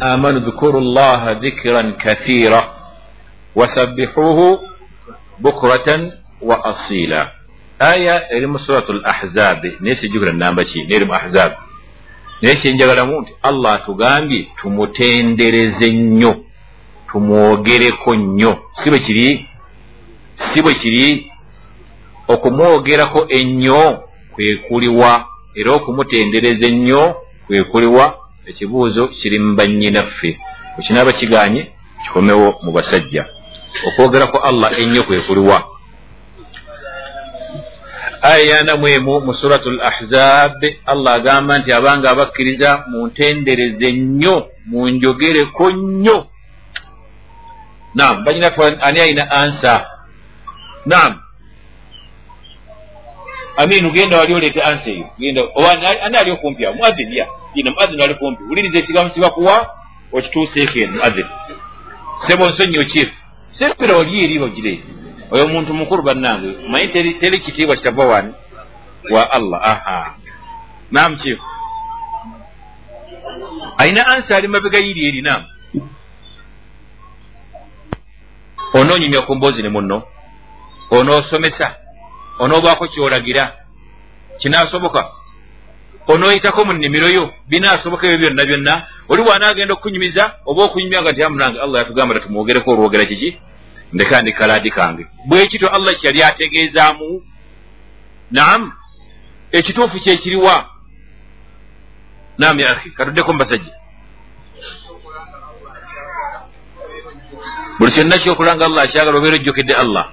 amanu dhkuru llaha dhikran kathira wasabbihuhu bukratan wa asila aya eri mu surat l ahzabi naye sijjukira namba ki neeri mu ahzabi naye kyenjagalamu nti allah atugambye tumutendereze nnyo tumwogereko nnyo si bwe kiri si bwe kiri okumwogerako ennyo kwekuliwa era okumutendereza ennyo kwekuliwa ekibuuzo kiri mu bannyinaffe ekinaaba kiganye kikomewo mu basajja. Okwogerako allah ennyo kwekuliwa aya yanamu emu mu suratu l ahzab allah agamba nti abanga abakkiriza muntendereze nnyo munjogereko nnyo. Nam banyinaffe ani alina ansa? Nam aminu genda wali oleete ansa eyo genda. Oba ani ali okumpi awo muazin ya. Ina muazin ali kumpi wuliriza ekigambo kibakuwa okituuseeko eno muazin sebo nsonyi kiefu sepera oli eri bagire oyo omuntu mukulu bannange manyi teri kitiibwa kitava wani? Wa allah aha. Nam kiefu alina ansa ali mabega yiri eri nam onoonyumya ku mboozi ne munno. Onoosomesa onoobaako kyolagira kinaasoboka? Onooyitako mu nnimiro yo binaasoboka ebyo byonna byonna? Oli waanaagenda okunyumiza oba okunyumya nga nti amunange allah yatugamba tatumwogereko olwogera kiki? Ndeka ndi kalaadi kange. Bwe kityo allah kyeyali ategeezaamu. Naam ekituufu kyekiriwa naam ya ahi katuddeko mubasajja buli kyonna kyokulanga allah akyagala obeera ojjokedde allah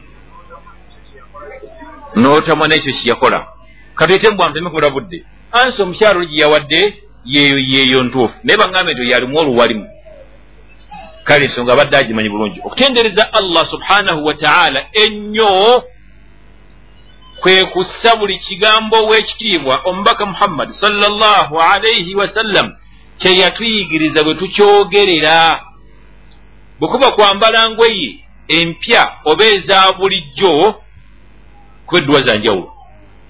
n'otamwa n'ekyo kyeyakola katuyite mbwanteme kubula budde. Ansi omukyalo oli gye yawadde yeeyo yeeyo ntuufu. Naye baŋgambe nti yalimu oluwalimu kale ensonga abadde agimanyi bulungi. Okutendereza allah subhanahu wa taala ennyo kwe kussa buli kigambo w'ekitiibwa omubaka muhammadi sallallahu alaihi wasallam kye yatuyigiriza bwe tukyogerera. Bwe kuba kwambala ngweye empya oba eza bulijjo kuba edduwa za njawulo.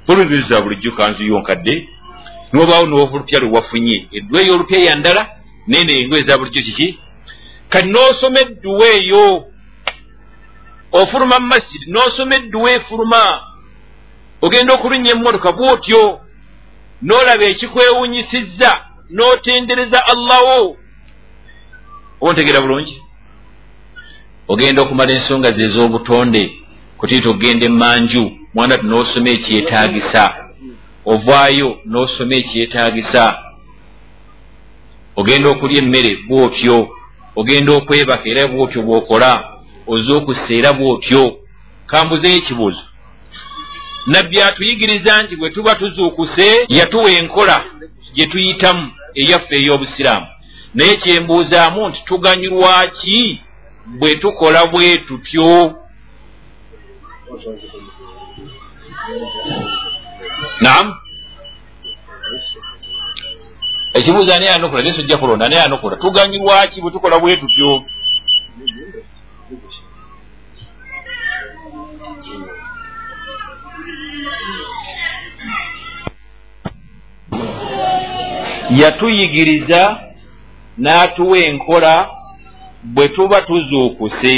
Olwembezi bulijjo kanzu yonkadde nobaawo n'olupya lwe wafunye edduwa ey'olupya yandala nene engoye za bulijjo kiki kati n'osoma edduwa eyo ofuluma mu masjidi n'osoma edduwa efuluma ogenda okulunnya emmotoka bw'otyo n'olaba ekikwewunyisizza n'otendereza allahwo oba ontegeera bulungi? Ogenda okumala ensonga ze ez'obutonde kutiita okugenda emanju mwana ti n'osoma ekyetaagisa ovaayo n'osoma ekyetaagisa. Ogenda okulya emmere bw'otyo ogenda okwebaka era bw'otyo bw'okola oze okussa era bw'otyo. Kambuzeyo ekibuuzo. Nabbi atuyigiriza nti bwe tuba tuzuukuse yatuwa enkola gye tuyitamu eyaffe ey'obusiraamu. Naye kyembuuzaamu nti tuganyulwa ki? Bwe tukola bwe tutyo naam. Ekibuuzo ani yanukula naye sojja kulonda ani yanukula tuganyulwa ki bwe tukola bwe tutyo? Yatuyigiriza n'atuwa enkola bwe tuba tuzuukuse.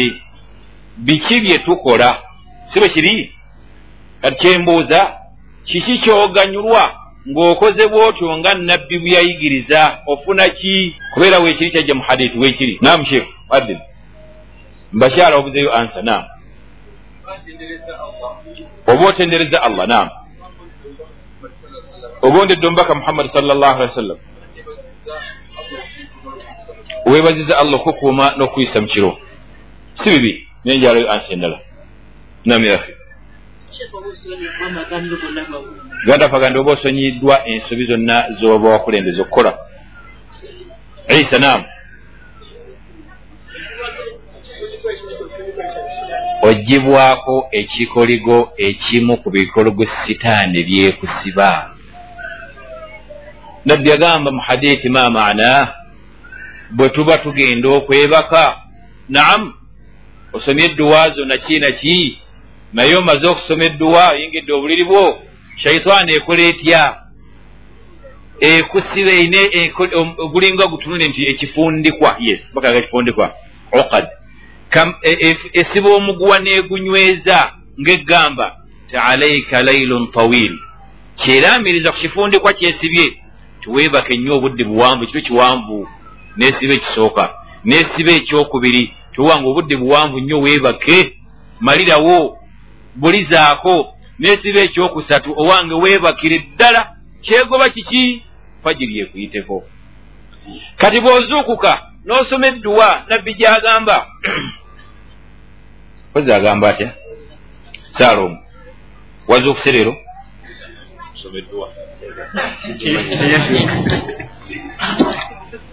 Biki bye tukola? Si bwe kiri kati kyembuuza kiki kyoganyulwa ng'okoze bw'otyo nga nabbi bwe yayigiriza? Ofuna ki? Kubeera weekiri kyajja mu hadithi weekiri naamu sheeku adin mbakyala obuzeyo ansa naamu oba otendereza allah naamu oba ondedde omubaka muhammadi sallallahu alihi wasallam weebaziza allah okukuuma n'okuyisa mu kiro. Si bibi nenjalayo ansi endala. Nam yahi gandafagandi oba osonyiddwa ensobi zonna zoba wakulembeza okukola. Isa naamu ogibwako ekikoligo ekimu ku bikoligo sitaani byekusiba nabbi yagamba mu hadithi ma maana? Bwe tuba tugenda okwebaka. Naamu osomye edduwa zo naki naki naye omaze okusoma edduwa oyingidde obuliri bwo shaitaani ekola etya? Ekusiba ine gulinga gutunule nti ekifundikwa yes bakaga ekifundikwa. Okad esiba omuguwa negunyweza ngaegamba taalaika lailun tawil. Kyeramiriza ku kifundikwa kyesibye tiwebaka ennyo obudde buwanvu kibe kiwanvu nesiba ekisooka nesiba ekyokubiri tiwanga obudde buwanvu nnyo webake malirawo bulizaako nesiba ekyokusatu owange webakire ddala kyegoba kiki fajiri ekuyiteko kati bw'ozuukuka n'osoma edduwa nabbi gyagamba ozi agamba atya saalomu wazuukuse leero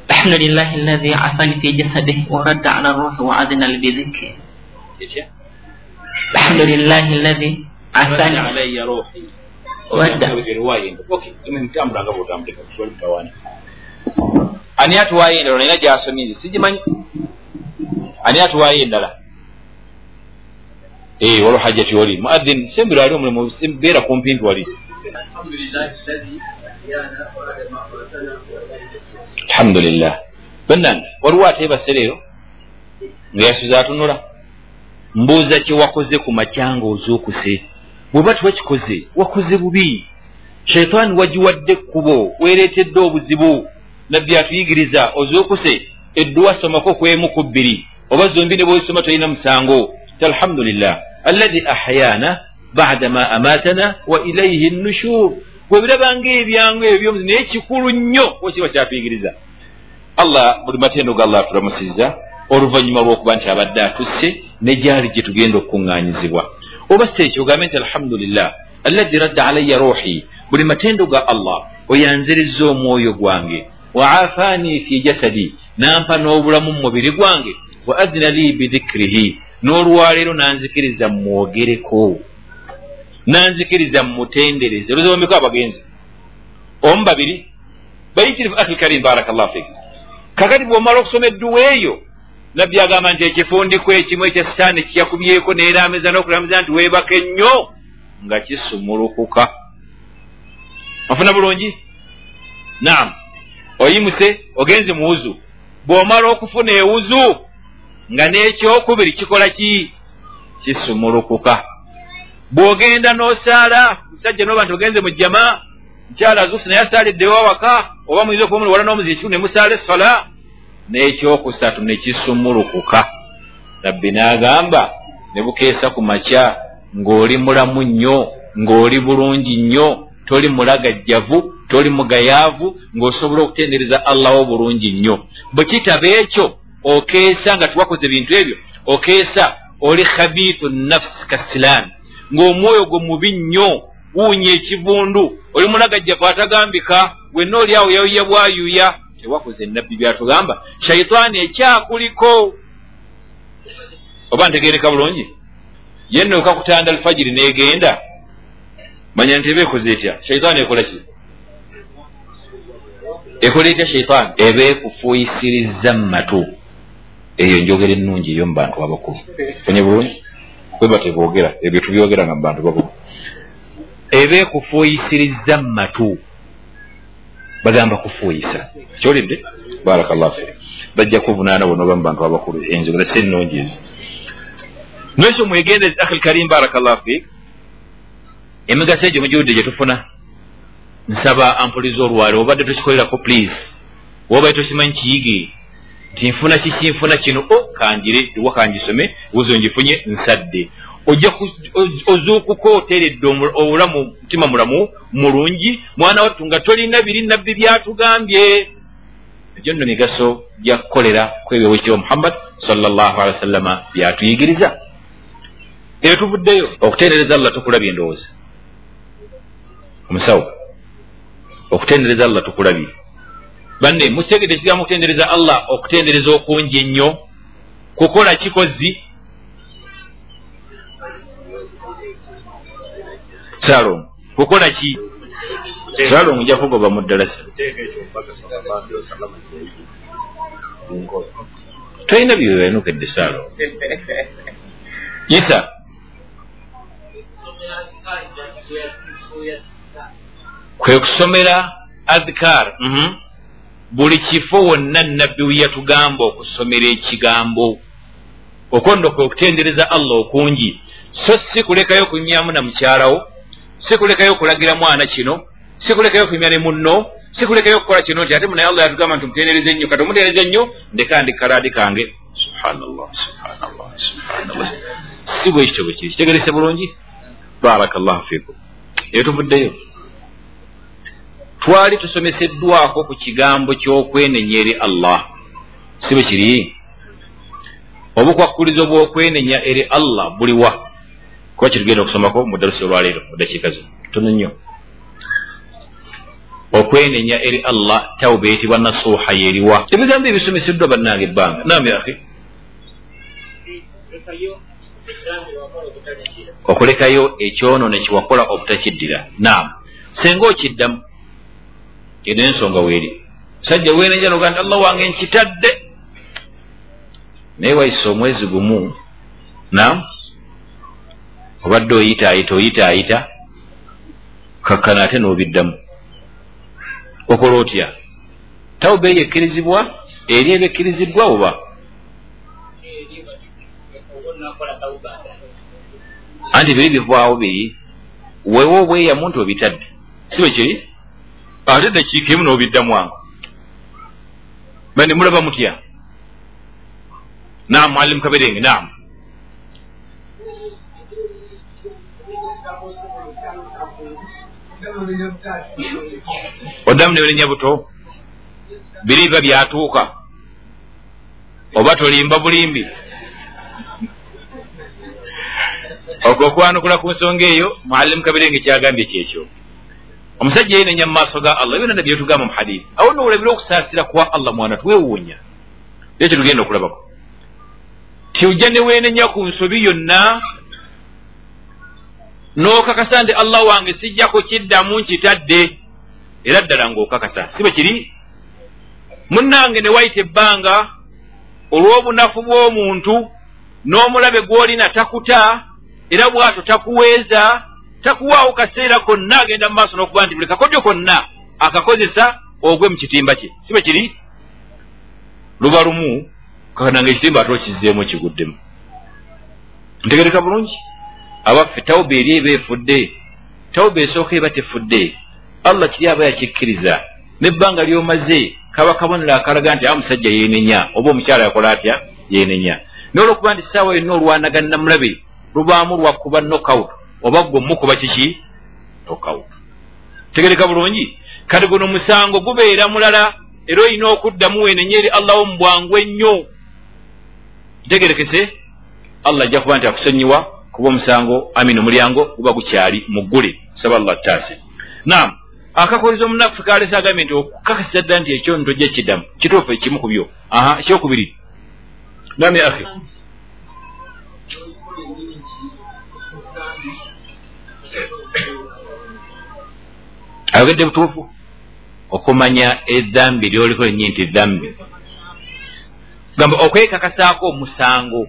الحمد لله الذي عافاني في جسده ورد على الروح وأذن لي بذكره الحمد لله الذي أحسن علي روحي wadda ani atuwaayo endala nina gyasomire sigimanyi ani atuwaayo endala walo hajjati oli muadhin sembiro ali omulimu beera kumpi nti wali alhamdulillah. Bannange waliwo ateebase leero nga yasuza atunula mbuuza kyewakoze ku macyanga ozuukuse bweba tiwakikoze wakoze bubi. Shaitaani wagiwadde ekkubo weereetedde obuzibu. Nabbi atuyigiriza ozuukuse edduwa somako kwemu ku bbiri oba zombi ne bwesoma tolina musango. Alhamdulillah. Allahi ahyaana bada ma amaatana wa ilaihi nushur bwebirabanga ebyangu ebyo naye kikulu nnyo wekiba kyatuyigiriza. Allah buli matendo ga allah tulamusiza oluvannyuma lw'okuba nti abadde atusse ne gyali gye tugenda okukuŋŋaanyizibwa. Oba si ekyo ogambe nti alhamdulillah allahi radda alaya ruuhi buli matendo ga allah oyanzirizza omwoyo gwange. Wa afaani fi jasadi nampa n'obulamu mu mubiri gwange. Wa adina li bidhikirihi n'olwaleero nanzikiriza mumwogereko nanzikiriza mumutendereze oluzombeko abagenzi. Omu babiri bayitirivu ahi karim barakallahu fik. Kakati bwomala okusoma edduwa eyo nabbi agamba nti ekifundiko ekimu ekya sitaani kiyakubyeko neeramiza n'okulamiza nti weebaka ennyo nga kisumulukuka. Ofuna bulungi? Naamu oyimuse ogenze muwuzu. Bw'omala okufuna ewuzu nga n'ekyokubiri kikola ki? Kisumulukuka. Bw'ogenda n'osaala musajja noba nti ogenze mu jjama mukyala azuusi naye asaaliddewo awaka oba muyinza okuba muli wala n'omuzi ekiku ne musaala essola n'ekyokusatu ne kisumulukuka nabbi n'agamba ne bukeesa ku makya ng'oli mulamu nnyo ng'oli bulungi nnyo toli mulagajjavu toli mugayaavu ng'osobola okutendereza allaho bulungi nnyo. Bwe kitaba ekyo okeesa nga tiwakoze bintu ebyo okeesa oli khabiitu nafsi kasilaami ng'omwoyo gwe mubi nnyo wuunya ekivundu oli mulagajjavu atagambika wenna oli awo yayuya bwayuya tewakoze nabbi byatugamba. Shaitaani ekyakuliko oba ntegereka bulungi? Yennoka kutanda alfajiri negenda. Manya nti eba ekoze etya? Shaitaani ekola ki? Ekola etya shaitaani eba ekufuuyisiriza mu matu. Eyo njogera ennungi eyo mu bantu abakulu. Onye bulungi? Kweba tebogera ebyo tubyogeranga mu bantu bakulu eba ekufuuyisiriza mu matu bagamba kufuuyisa. Kyolidde? Barakallahu fik bajja kuvunaana bona oba mu bantu abakulu enzogera si ennungi ezo. Nekyo mwegendezi akhil karim barakallahu fik emigaso egyo mugiwudde gye tufuna. Nsaba ampuliza olwali obadde tukikolerako please. Wobaye tokimanyi kiyige. Nti nfuna kiki nfuna kino o kangire ewa kangisome wuzo ngifunye nsadde ozuukuka oteeredde obulamu mutima mulamu mulungi mwana wattu nga tolina biri nabbi byatugambye. Egyo nno migaso gyakukolera kwebyo wekitiibwa muhammad salllah alihi wasallama byatuyigiriza. Eyo tuvuddeyo okutendereza allah tukulabye endowooza. Omusawo okutendereza allah tukulabye. Banne mukitegedde ekigambo okutendereza allah okutendereza okungi ennyo. Kukola kikozi salom kukola ki? Salom nja kugoba mu ddalasa tolina byebanukedde salom isa. Kwe kusomera adhkar mhm. buli kifo wonna nabbi we yatugamba okusomera ekigambo okwondokwe okutendereza allah okungi so si kulekayo kunyumyamu na mukyalawo si kulekayo okulagira mwana kino si kulekayo kunyumya ne munno si kulekayo okukola kino nti ate munaye allah yatugamba nti omutendereza ennyo kati omutendereza ennyo ndeka ndikalaadi kange. Subhanallah subhanallah subhanallah. Si bwe kityo bwe kiri. Kitegerese bulungi? Barakallahu fikum eyo tuvuddeyo. Twali tusomeseddwako ku kigambo ky'okwenenya eri allah. Si bwe kiri? Obukwakkulizo bw'okwenenya eri allah buliwa kuba kitugenda okusomako mu darusi olwaleero mu dakiika zino tono nnyo. Okwenenya eri allah tawuba eyitibwa nasuuha yeriwa ebigambo ebisomeseddwa bannange ebbanga. Nam yahi okulekayo ekyono nekiwakola obutakiddira nam senga okiddamu eno ensonga weeri. Sajja wenenya noga nti allah wange nkitadde. Naye wayisa omwezi gumu. Nam obadde oyitaayita oyitaayita kakkana ate n'obiddamu. Okola otya? Tawuba eyo ekkirizibwa eri ebyekkiriziddwa oba? Anti biri bivaawo biri. Wewe obweyamu nti obitadde. Si bwe kiri? Ate dakiika emu n'obiddamu ango bani mulaba mutya? Naam mwalimu kaberenge naamu oddamu nebirenya buto biriba byatuuka oba tolimba bulimbi. Ogwo okwanukula ku nsonga eyo mualimu kabirenge kyagambye kyekyo. Omusajja yenenya mu maaso ga allah byona nabyetugamba mu hadithi awo noolabira okusaasira kwa allah mwana twewuunya. Ekyo tugenda okulabako. Tiujja neweenenya ku nsobi yonna n'okakasa nti allah wange sijja kukiddamu nkitadde era ddala ng'okakasa. Si bwe kiri? Munnange ne wayita ebbanga olw'obunafu bw'omuntu n'omulabe gw'olina takuta era bw'ato takuweeza takuwaawo kaseera konna agenda mu maaso n'okuba nti buli kakodyo konna akakozesa ogwe mu kitimba kye. Si bwe kiri? Luba lumu kakananga ekitimba ate okizzeemu ekiguddemu ntegereka bulungi abaffe tawuba eri eba efudde tawuba esooka eba tefudde allah kiri aba yakikkiriza nebbanga lyomaze kaba kabonero akalaga nti amusajja yenenya. Oba omukyala yakola atya? Yenenya. Nolwokuba nti saawa yonna olwanagana namulabe lubaamu lwakuba nokout oba gwe mukuba kiki? Nokout tegereka bulungi? Kati guno musango gubeera mulala era olina okuddamu wenenya eri allah wo mu bwangu ennyo. Ntegerekese allah ajja kuba nti akusonyiwa kuba omusango amina omulyango guba gukyali muggule saba allah taasi. Nam akakoliza omunaffe kalese agambye nti okukakasiza ddala nti ekyo ntojja kiddamu kituufu ekimu ku byo. Aha ekyokubiri. Nami akhi. Ayogedde butuufu? Okumanya edhambi lyoliko lenyi nti dhambi gamba okwekakasaako omusango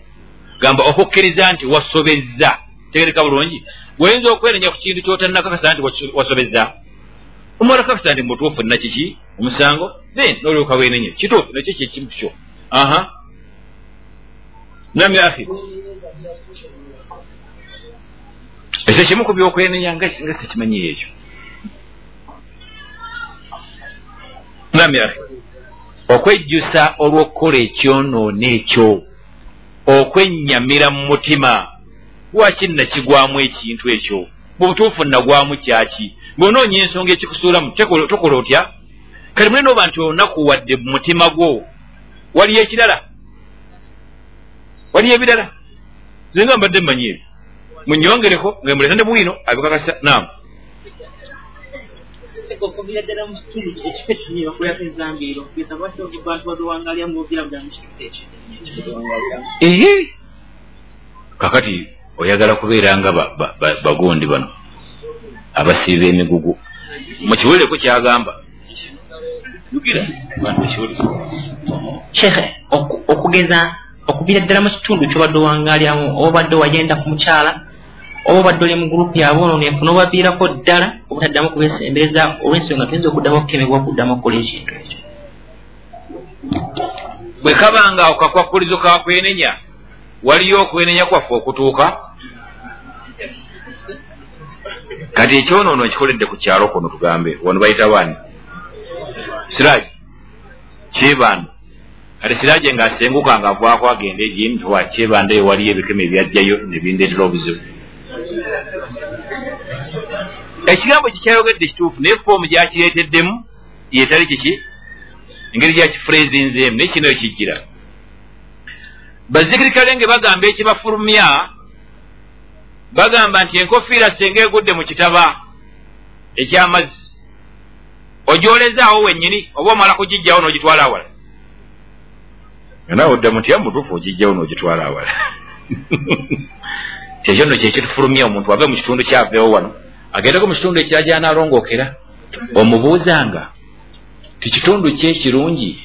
gamba okukkiriza nti wasobezza. Tegereka bulungi. Wayinza okwerenya ku kintu kyotanakakasa nti wasobezza. Omala kakasa nti mutuufu nakiki omusango? Then nolyoka wenenya kituufu nakyo kyekimu kyo? Aha. Nami ahi ekyo kimu ku byokwenenya nga sikimanyi ekyo. Nami ahi okwejjusa olw'okukola ekyonoono ekyo okwennyamira mu mutima. Lwaki nakigwamu ekintu ekyo? Mubutuufu nagwamu kyaki? Bwonoonya ensonga ekikusuulamu tokola otya? Kati mule nooba nti onakuwadde mu mutima gwo waliyo ekirala? Waliyo ebirala? Zenga mbadde mmanyi ebyo. Munyongereko nga muleta ne bwino abikakasa naamu okubira ddala mu kitundu ekifo ekini bakulako ezambiiro kugeza lwaki abantu babiwangalya mu bubira bwa mu kitundu ekyo ehe! Kakati oyagala kubeera nga bagondi bano abasiiba emigugu. Mukiwulireko kyagamba. Shekhe okugeza okubira ddala mu kitundu kyobadde owangalyamu obadde wagenda ku mukyala oba obadde oli mu gurupu yabe ono nenfuna obaviirako ddala obutaddamu kubesembereza olw'ensonga tuyinza okuddamu okukemebwa okuddamu okukola ekintu ekyo. Bwe kabanga ako kakwakulizo kakwenenya waliyo okwenenya kwaffe okutuuka? Kati ekyonoono ekikoledde ku kyalo kuno tugambe wano bayita baani? Siraji kyebando kati siraje ngaasenguka nga avaako agenda egimu towa kyebando eyo waliyo ebikemo ebyajjayo nebindeetera obuzibu ekigambo kikyayogedde kituufu naye foomu gyakireeteddemu yetali kiki? Engeri gyakifurezinzeemu naye kino ekijjira. Bazikirikale nge bagamba ekibafulumya bagamba nti enkofiira senga egudde mu kitaba ekyamazzi. Ogyolezaawo wennyini oba omala kugijjawo n'ogitwala awala. Naawe odda muti amutuufu ogijjawo n'ogitwala awala kyekyo nno kyekitufulumya omuntu ave mu kitundu kyaveewo wano. Agendeko mu kitundu ekira gyanaalongookera omubuuzanga tikitundu kyekirungi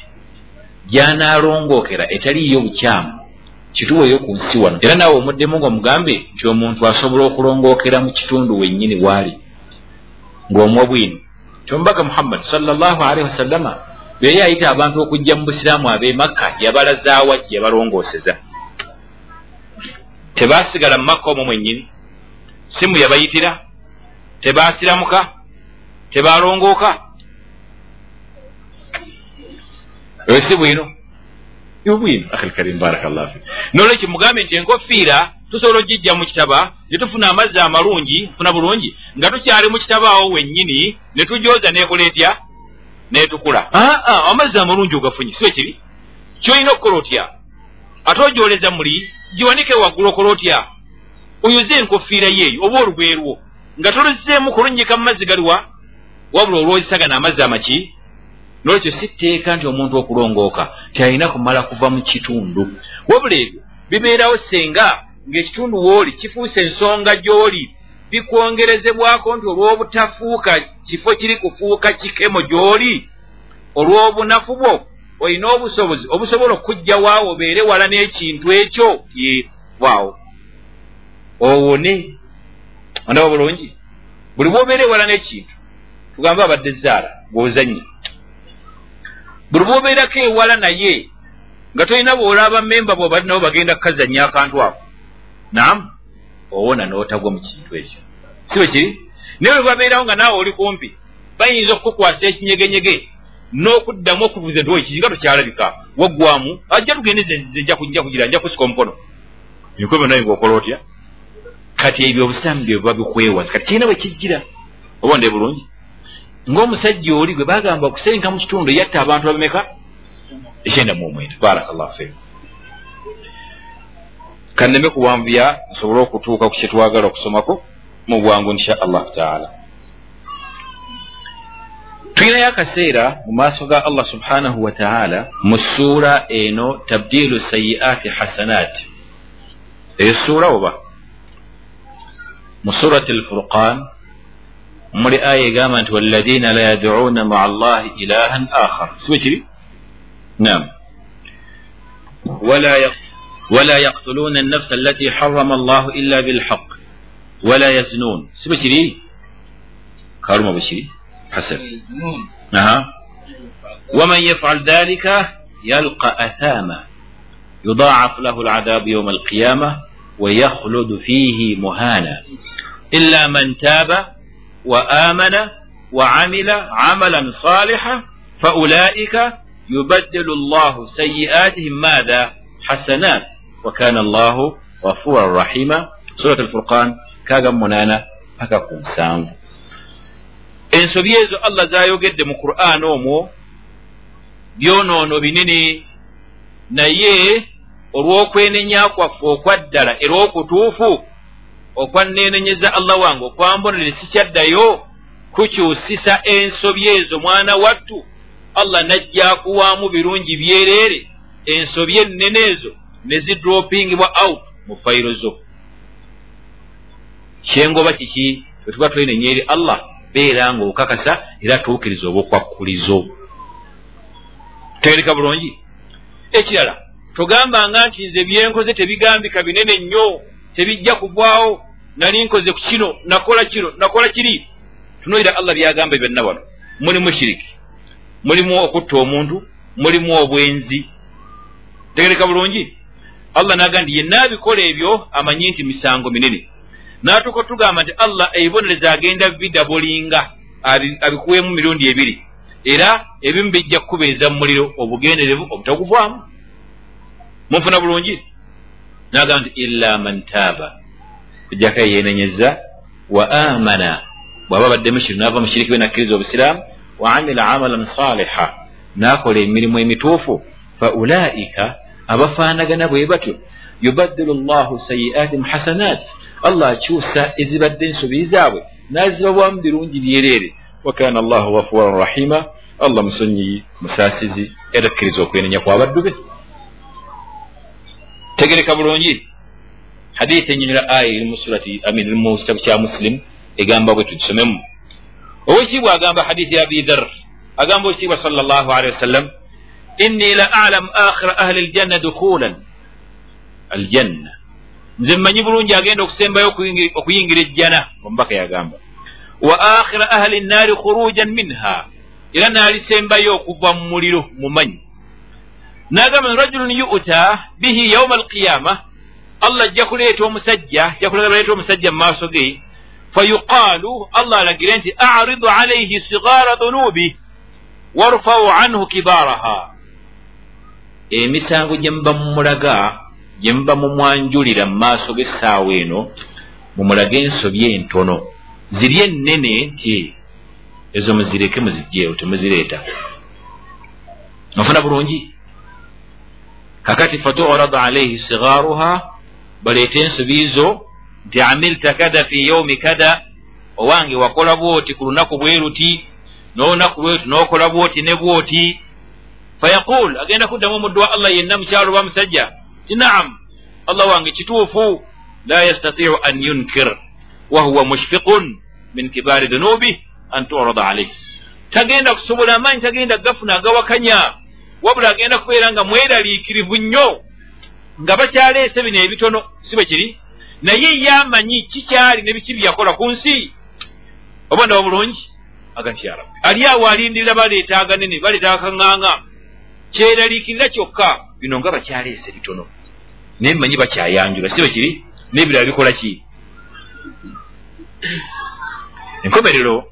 gyanaalongookera etaliiyo bukyamu kituweeyo ku nsi wano. Era naawe omuddemu nga omugambe nti omuntu asobola okulongookera mu kitundu wennyini waali ng'omwa bwino kyomubaka muhammad salllahu alaihi wasallama beyali ayita abantu okujja mu busiraamu ab'e makka yabalazaawa gye yabalongooseza tebasigala mu makka omwo mwennyini. Simu yabayitira tebasiramuka tebalongooka. Eyo si bwino. Yobwino akhilkarim barakallah fi nolwekyo mugambe nti enkofiira tusobola ogijja mu kitaba ne tufuna amazzi amalungi funa bulungi nga tukyali mu kitaba awo wennyini ne tujooza nekola etya? Netukula. Aa amazzi amalungi ogafunyi siwe kiri kyolina okukola otya ate ogyoleza muli giwanike waggulu okola otya oyuze enkofiira yeeyo oba olugwerwo nga toluzzeemu kulunnyika mu mazzi galiwa wabula olwozisagana amazzi amaki? Nolwekyo si tteeka nti omuntu okulongooka tyalina kumala kuva mu kitundu. Wabula ebyo bibeerawo senga ng'ekitundu wooli kifuuse ensonga gy'oli. Bikwongerezebwako nti olw'obutafuuka kifo kiri kufuuka kikemo gy'oli. Olw'obunafu bwo olina obusobozi obusobola okujja waawo obeere wala n'ekintu ekyo yevaawo owone ondaba bulungi? Buli bwobeere wala n'ekintu tugambe abadde zaala gw'ozannyi buli bwobeerako ewala naye nga tolina bwolaba memba bwobali nabo bagenda kukazanya akantu ako nam owona n'otagwa mu kintu ekyo. Si bwe kiri? Naye bwe babeerawo nga naawe oli kumpi bayinza okukukwasa ekinyegenyege n'okuddamu okubuuza nti oiki nga tokyalabika? Waggwamu ajja tugende nja kugira nja kusika omukono. Enkwebe naye ngaokola otya? Kati ebyo obusaamu bye buba bikwewasa kati kirina bwe kijjira. Oba nde bulungi? Ng'omusajja oli gwe bagamba okusenka mu kitundu yatta abantu abameka? Ekyenda mu omwenda. Barakallah fe kanneme kuwanvuya nsobole okutuuka ku kyetwagala okusomako mu bwangu insha allahu taala tulinayo akaseera mu maaso ga allah subhanahu wa taala mu ssuura eno tabdiilu sayi'aati hasanat eyo ssuura oba? Mu surati alfurqan muli aya egamba nti walladina la yaduuna maa allahi ilahan akhar. Sibe kiri nam wala yaqtuluuna annafsa allati harama allahu illa bilhaq wala yaznuun sibe kiri kaluma bwe kiri حسب. أها ومن يفعل ذلك يلقى أثاما. يضاعف له العذاب يوم القيامة ويخلد فيه مهانا. إلا من تاب وآمن وعمل عملا صالحا فأولئك يبدل الله سيئاتهم ماذا؟ حسنات. وكان الله غفورا رحيما. سورة الفرقان كاغا منانا أكاكم سامو. Ensobi ezo allah zayogedde mu qur'an omwo byonoono binene naye olw'okwenenya kwaffe okwaddala era okutuufu okwannenenyeza allah wange okwambonere sikyaddayo kukyusisa ensobi ezo mwana wattu. Allah najjaakuwaamu birungi byereere ensobi ennene ezo ne zidropingibwa out mu fayiro zo. Kyengoba kiki? Bwe tuba twenenya eri allah beera nga okakasa era tuukiriza obwokwakkulizo tegereka bulungi? Ekirala togambanga nti nze byenkoze tebigambika binene nnyo tebijja kuvaawo nali nkoze ku kino nakola kino nakola kiri. Tunuulira allah byagamba byonna wano. Mulimu shiriki mulimu okutta omuntu mulimu obwenzi. Tegereka bulungi? Allah naga nti yenna abikola ebyo amanyi nti misango minene natuuka tugamba nti allah ebibonereza agenda bidabulinga abikuweemu mirundi ebiri. Era ebimu bijja kukubeeza mu muliro obugenderevu obutaguvaamu. Munfuna bulungi? Naga nti illa man taaba. Kujjako yenenyeza wa amana bw'aba badde mushiri naava mushiriki we nakkiriza obusiraamu wa amila amalan saliha n'akola emirimu emituufu fa ulaika abafaanagana bwe batyo. Yubaddilu llahu sayiatihim hasanat allah akyusa ezibadde ensobi zaabwe n'azibabwamu birungi byereere. Wa kana allahu ghafuran rahima allah musonyiyi musaasizi era akkiriza okwenenya kw'abaddu be. Tegereka bulungi. Hadithi enyinira aya eri mu surati amin eri mu kitabu kya musilimu egamba bwe tugisomemu. Owekitiibwa agamba hadithi ya abi dhar agamba owekitiibwa sal llahu alehi wasallam inni la alamu akhira ahli ljanna dukulan aljanna nze mmanyi bulungi agenda okusembayo okuyingira ejjana omubaka yagamba. Wa akhira ahli nnaari khurujan minha era naalisembayo okuva mu muliro mumanyi nagamba rajulun yuta bihi yauma alqiyama allah ajja kuleeta omusajja ajja kulaga baleeta omusajja mu maaso ge fayuqaalu allah alagire nti aridu alaihi sigara dhunubi warfau anhu kibaaraha. Emisango gye muba mumulaga gye muba mumwanjulira mu maaso g'essaawa eno mumulage ensobi entono. Ziri ennene nti ezo muzireke muzijjeewo temuzireeta. Nofuna bulungi? Kakati faturadu alaihi sigaaruha baleete ensobi zo nti amilta kada fi yaumi kada owange wakola bwoti ku lunaku bwe luti n'olunaku bweruti n'okola bwoti ne bwoti. Fayaqul agenda kuddamu omuddu wa allah yenna mukyalo ba musajja ti naam. Allah wange kituufu la yastatiu an yunkir. Wahuwa mushfiqun min kibaari dhunubi an turada alaih tagenda kusobola amaanyi tagenda gafuna agawakanya. Wabula agenda kubeera nga mweraliikirivu nnyo. Nga bakyaleese bino ebitono si bwe kiri? Naye ye amanyi kikyali ne biki byakola ku nsi? Oba ndaba bulungi aga nti yarabbi ali awo alindirira baleeta aganene baleeta akaŋŋaŋa kyeraliikirira kyokka. Bino nga bakyaleese bitono naye mmanyi bakyayanjula si bwe kiri n'ebirala bikola ki? Enkomerero.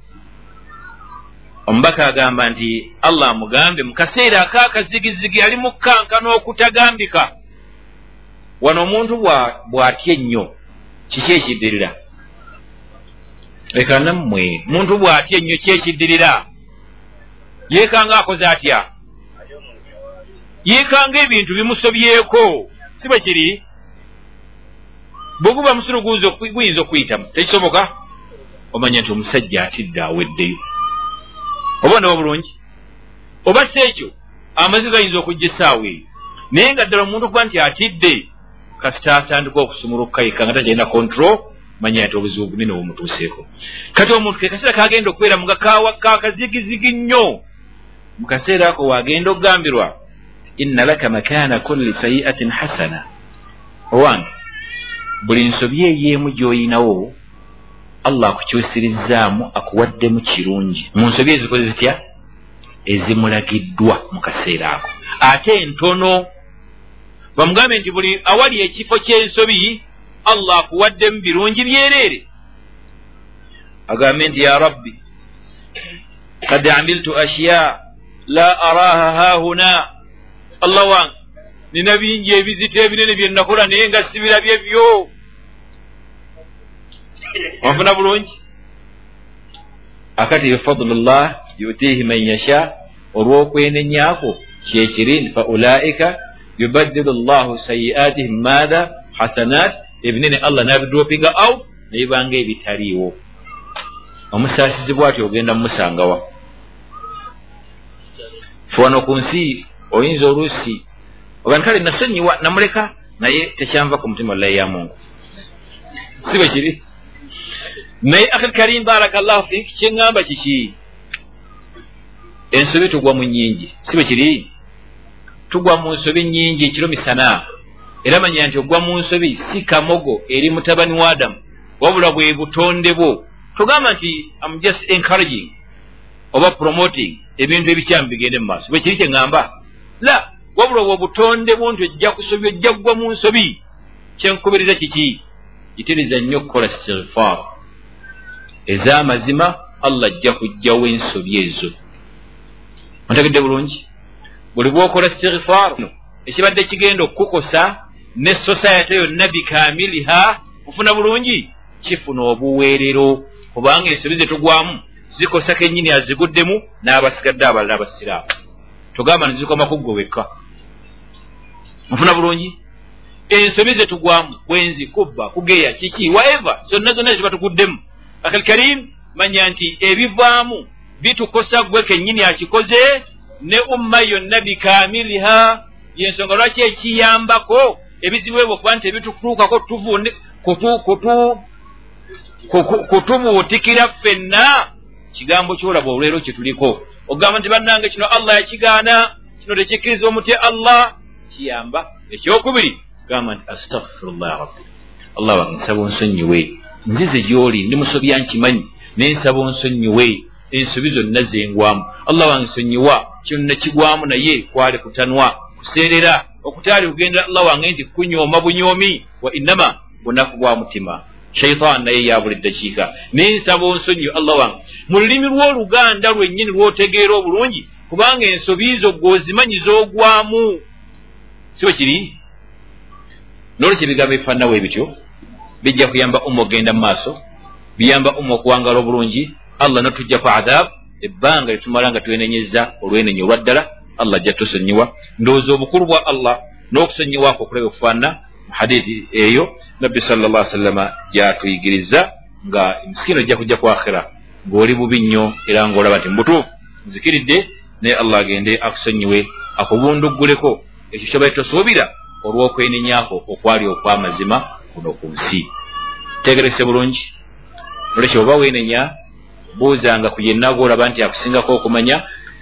Omubaka agamba nti allah amugambe mu kaseera akaakazigizigi ali mu kkankana okutagambika wano omuntu bw'atya ennyo kiki ekiddirira? Leka nammwe muntu bw'atya ennyo ki ekiddirira? Yeekanga akoze atya yeekanga ebintu bimusobyeko. Si bwe kiri? Bwe guba musulu guyinza okuyitamu. Tekisoboka? Omanya nti omusajja atidde aweddeyo. Oba ndaba bulungi oba si ekyo? Amazzi gayinza okujja essaawa eyo. Naye nga ddala omuntu okuba nti atidde kasita atandika okusumuluka yekka nga takyalina kontrol manya nti obuzibu bunene bumutuuseeko. Kati omuntu ke kaseera kagenda okubeera mu kakazigizigi nnyo. Mu kaseera ako wagenda okugambirwa inna laka makaana kulli sayiatin hasana. Owange buli nsobi eyeemu gy'oyinawo allah akukyusirizaamu akuwaddemu kirungi. Mu nsobi ezikoze zitya? Ezimulagiddwa mu kaseera ako. Ate entono bamugambe nti buli awali ekifo ky'ensobi allah akuwaddemu birungi byereere. Agambe nti ya rabbi kad amiltu ashya la araha hahuna allah wange nina bingi ebizito ebinene bye nakola naye nga sibirabye byo. Onfuna bulungi? Akati bifadlullah yutihi man yasha olw'okwenenyako kyekiri fa ulaika yubaddilu llahu sayiatihim maatha hasanat ebinene allah nabidropinga out nebibanga ebitaliiwo. Omusaasizi bwati ogenda mumusangawa fewano ku nsi oyinza oluusi ogani kale nasonyiwa namuleka naye tekyanva ku mutima wallahi ya mungu. Si bwe kiri naye akhil karim baraka llahu fik kyeŋŋamba kiki? Ensobi tugwa mu nyingi si bwe kiri tugwa mu nsobi nyingi ekiro misana. Era manya nti ogwa mu nsobi si kamogo eri mutabani wa adamu wabula bwe butonde bwo. Tugamba nti am just encouraging oba promoting ebintu ebikyamu bigende mu maaso. Bwekiri kye ŋŋamba la wabula obwo butonde bwo nti ojja kusobi ojja kugwa mu nsobi. Kyenkubiriza kiki? Gitiriza nnyo okukola stigfar ez'amazima allah ajja kugjawo ensobi ezo. Ontegedde bulungi? Buli bwokola stigfar ekibadde kigenda okukukosa ne society yonna bikamiliha ofuna bulungi? Kifuna obuweerero kubanga ensobi zetugwamu zikosa kennyini aziguddemu n'abasigadde abalala abasiraamu tugamba nezikoma kuggwe wekka nfuna bulungi ensobi zetugwamu bwenzi kubba kugeya kiki waeva zonna zonna zetuba tuguddemu akalkarim manya nti ebivaamu bitukosa gwe kennyini akikoze ne umma yonna bikamiliha yensonga lwaki ekiyambako ebizibu ebyo okuba nti ebitutuukako kutubuutikira ffenna kigambo kyolaba olwero kyetuliko okugamba nti bannange kino allah yakigaana kino tekikkiriza omutya allah. Kiyamba. Ekyokubiri gamba nti astagfirullah rabbi. Allah wange nsaba onsonyiwe. Nzize gyoli ndi musobya nkimanyi naye nsaba onsonyiwe. Ensobi zonna zengwamu. Allah wange nsonyiwa kino nekigwamu naye kwali kutanwa kuseerera. Okutaali kugendera allah wange nti kunyooma bunyoomi wa innama bunafu bwa mutima shaitan naye ya buli ddakiika naye nsaba onsonyi allah wange. Mu lulimi lw'oluganda lwennyini lw'otegeera obulungi kubanga ensobi zo gweozimanyi z'ogwamu. Si bwe kiri? Nolwekyo ebigambo ebifaananawo ebityo bijja kuyamba umma okgenda mu maaso biyamba umma okuwangala obulungi allah notujjaku adhaabu ebbanga litumala nga twenenyeza olwenenya olwa ddala allah ajja tusonyiwa. Ndowooza obukulu bwa allah n'okusonyiwako okulaba okufaanana mu hadithi eyo nabbi sala llah sallama gyatuyigiriza nga misikini ojja kujja ku akhira ng'oli bubi nnyo era ng'olaba nti mubutuufu nzikiridde naye allah agende akusonyiwe akubundugguleko ekyo kyoba tosuubira olw'okwenenyako okwali okw'amazima kuno ku nsi. Tegerese bulungi. Olwekyo oba weenenya buuzanga ku yenna gwolaba nti akusingako okumanya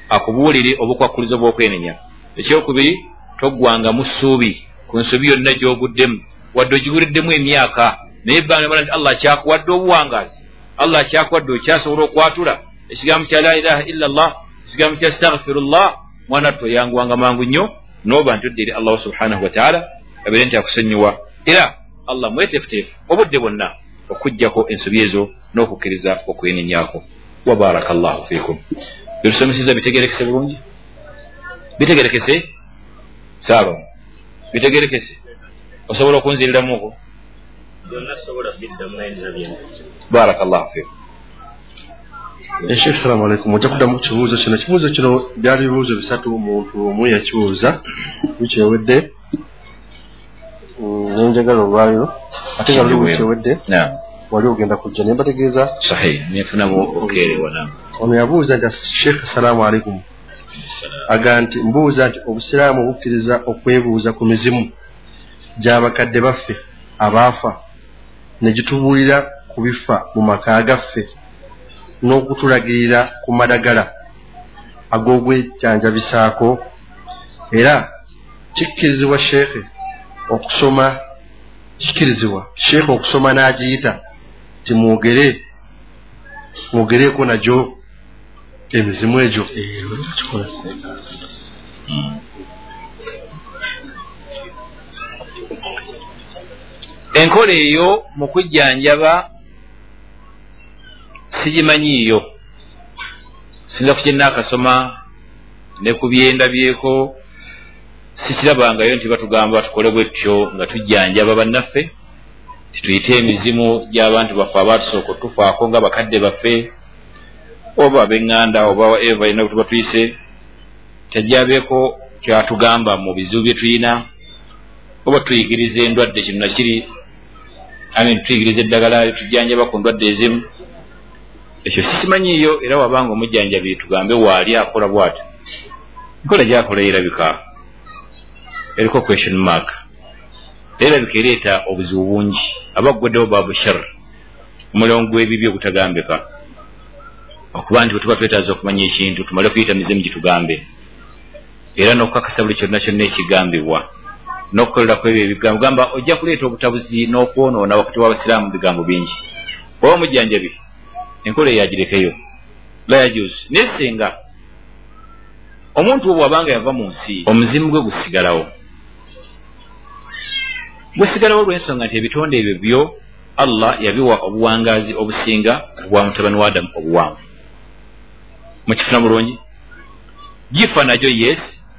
akubuulire obukwakkulizo bw'okwenenya. Ekyokubiri toggwanga mu ssuubi ku nsobi yonna gy'oguddemu. Wadde ogiwuliddemu emyaka naye ebbanga mala nti allah akyakuwadde obuwangaazi allah akyakuwadde okyasobola okwatula. Ekigambo kya la ilaha illa llah ekigambo kya stagfirullah mwana tte oyanguwanga mangu nnyo nooba nti odde eri allahu subhanahu wataala abeere nti akusonyiwa. Era allah mweteefuteefu obudde bwonna okugjako ensobi ezo n'okukkiriza okwenenyako wabaraka llahu fikum byetusomeseza bitegerekese bulungi? Bitegerekese? Saaba bitegerekese. Osobola okunziriramuko baraka llahu fikum eshek salamu aleikum ojja kuddamu ku kibuuzo kino. Ekibuuzo kino byali bibuuzo bisatu omuntu omu yakibuuza wiiki ewedde. Nenjagala olwayo ate nga luli wiiki ewedde wali ogenda kujja naye mbategeeza. Sahi nefunamu okeerewa nam ono yabuuza nti sheekh salaamu aleikum aga nti mbuuza nti obusiraamu bukkiriza okwebuuza ku mizimu gy'abakadde baffe abaafa ne gitubuulira ku bifa mu maka gaffe n'okutulagirira ku madagala ag'ogwejjanjabisaako era kikkirizibwa sheekhe okusoma kikkirizibwa sheekhe okusoma n'agiyita ti mwogere mwogereeko nagyo emizimu egyo. Enkola eyo mu kujjanjaba sigimanyiiyo. Singa ku kyenaakasoma ne ku byendabyeko sikirabangayo nti batugamba batukole bwetyo nga tujjanjaba bannaffe tituyite emizimu gy'abantu baffe abaatusooka otufaako nga bakadde baffe oba ab'eŋŋanda oba eva yina bwe tuba tuyise tajjabeeko kyatugamba mu bizibu bye tulina oba tuyigiriza endwadde kino nakiri amin tuyigiriza eddagala tujjanjaba ku ndwadde ezimu. Ekyo sikimanyiiyo era wabanga omujjanjabi tugambe waali akola bwati nkola gyakola erabika. Eriko question mark. Erabika ereeta obuzibu bungi. Abaggweddewo babu shar omulongo gw'ebibi ogutagambika okuba nti bwe tuba twetaaza okumanya ekintu tumale kuyita mizimu gitugambe era n'okukakasa buli kyonna kyonna ekigambibwa n'okukolera ku ebyo ebigambo. Gamba ojja kuleeta obutabuzi n'okwonoona wakati w'abasiraamu bigambo bingi. Oba omujjanjabi enkola eyagirekeyo. La yajus naye senga omuntu obwo abanga yava mu nsi omuzimu gwe gusigalawo. Gusigalawo olw'ensonga nti ebitonde ebyo byo allah yabiwa obuwangaazi obusinga bwa mutabani wa adamu obuwanvu mukifuna bulungi gifa najo yes.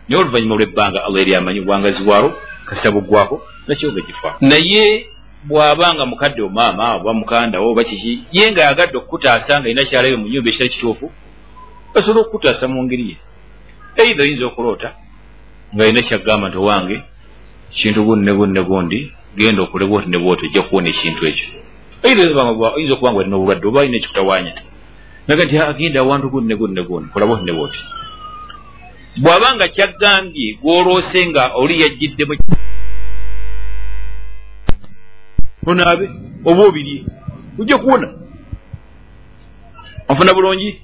Naye oluvannyuma lw'ebbanga allah eri amanyi obuwangaazi bwalo kasita buggwako nakyoga gifa. Naye bw'abanga mukadde omaama oba mukandawo oba kiki ye nga yagadde okukutaasa nga ina kyalayo mu nyumba ekitali kituufu basobola okukutaasa mu ngeri ye. Eitha oyinza okuloota nga ina kyagamba nti owange kintu gundi ne gundi ne gundi genda okole bwoti ne bwoti ojja kuwona ekintu ekyo. Oyinza okuba nga alina obulwadde oba alina ekikutawanya naga nti agenda awantu gundi ne gundi ne gundi kola bwoti ne bwoti bw'abanga kyagambye gwoloose nga oli yajjiddemu onaabe oba obirye ojja kuwona onfuna bulungi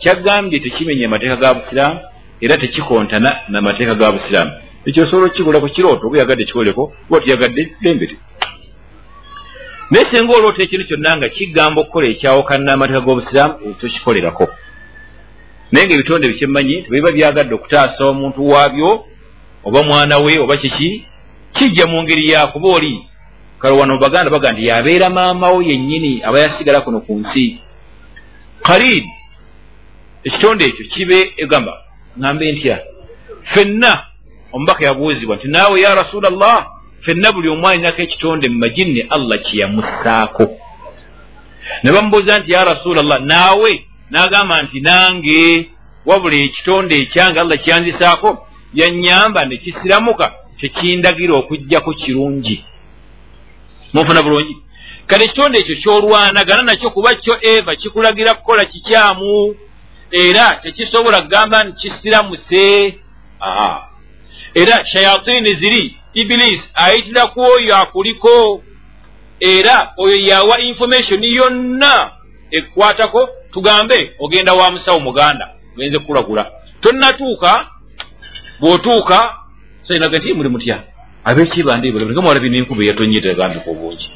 kyagambye tekimenya amateeka ga busiraamu era tekikontana namateeka ga busiraamu ekyo osobola okukigulako kirooto oba yagadde kikoleko oba tuyagadde lembere naye singa oloota ekintu kyonna nga kigamba okukola ekyawokana n'amateeka g'obusiraamu tokikolerako naye nga ebitonde bikyemmanyi tebiba byagadde okutaasa omuntu waabyo oba mwana we oba kiki kijja mu ngeri yakuba oli. Kale wano baganda baga nti yabeera maamawo yennyini aba yasigala kuno ku nsi. Kalid ekitonde ekyo kibe egamba ŋambe ntya. Ffenna omubaka yabuuzibwa nti naawe ya rasula llah ffenna buli omu alinako ekitonde mu majinni allah kyeyamussaako ne bamubuuza nti ya rasula llah naawe n'agamba nti nange wabula ekitonde ekyange allah kyanzisaako yannyamba ne kisiramuka kyekindagira okugjako kirungi. Munfuna bulungi? Kale ekitonde ekyo kyolwanagana nakyo kuba kyo eva kikulagira kukola kikyamu era tekisobola kugamba nti kisiramuse era shayatini ziri ibilisi ayitira ku oyo akuliko era oyo yawa information yonna ekwatako tugambe ogenda wa musawo muganda genze kukulagula tonnatuuka bw'otuuka sayinaga nti muli mutya? Abekibandibulanga mwalabi nenkuba eyatonyeta egambika obungi.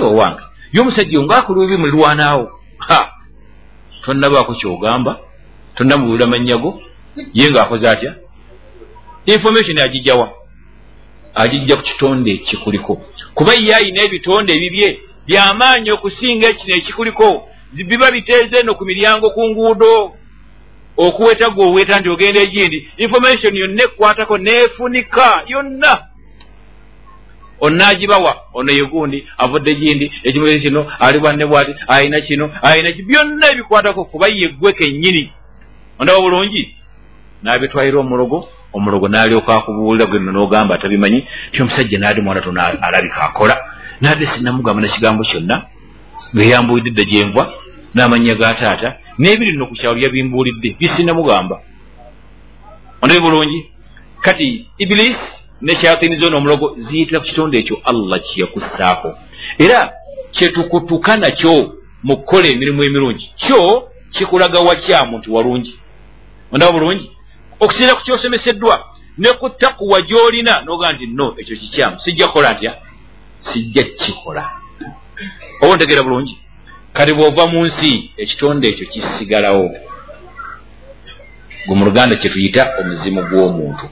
Owange yomusajja ngaakulubi mulirwanaawo ha! Tonnabaako kyogamba tonnamubuulira mannyago ye ngaakoze atya? Information agijjawa agijja ku kitonde ekikuliko. Kuba ye ayina ebitonde ebibye byamaanyi okusinga ekino ekikuliko biba biteeze eno ku miryango ku nguudo. Okuweta gwe oweeta nti ogenda egindi information yonna ekwatako neefunika yonna. Onaagibawa ono ye gundi avudde gindi ekimuli kino ali bwanne bwati ayina kino ayina ki byonna ebikwatako kuba ye gwe kennyini. Ondaba bulungi? N'abitwalira omulogo omulogo n'alyoka akubuulira gweno n'ogamba atabimanyi ti omusajja naadi mwana tono alabika akola. Naadde sinamugamba nekigambo kyonna ngeyambuulidde dda gyenva n'amannya ga taata n'ebiri nno ku kyalo yabimbuulidde byesinamugamba ondabe bulungi? Kati ibilisi nekyatini zona omulogo ziyitira ku kitonde ekyo allah kyeyakussaako era kyetukutuka nakyo mu kukola emirimu emirungi kyo kikulaga wakyamu nti walungi? Ondaba bulungi okusinira ku kyosomeseddwa ne ku takuwa gy'olina noga nti no ekyo kikyamu sijja kukola ntya sijja kukikola. Oba ontegeera bulungi? Kati bw'ova mu nsi ekitonde ekyo kisigalawo. Gwe mu luganda kyetuyita omuzimu gw'omuntu.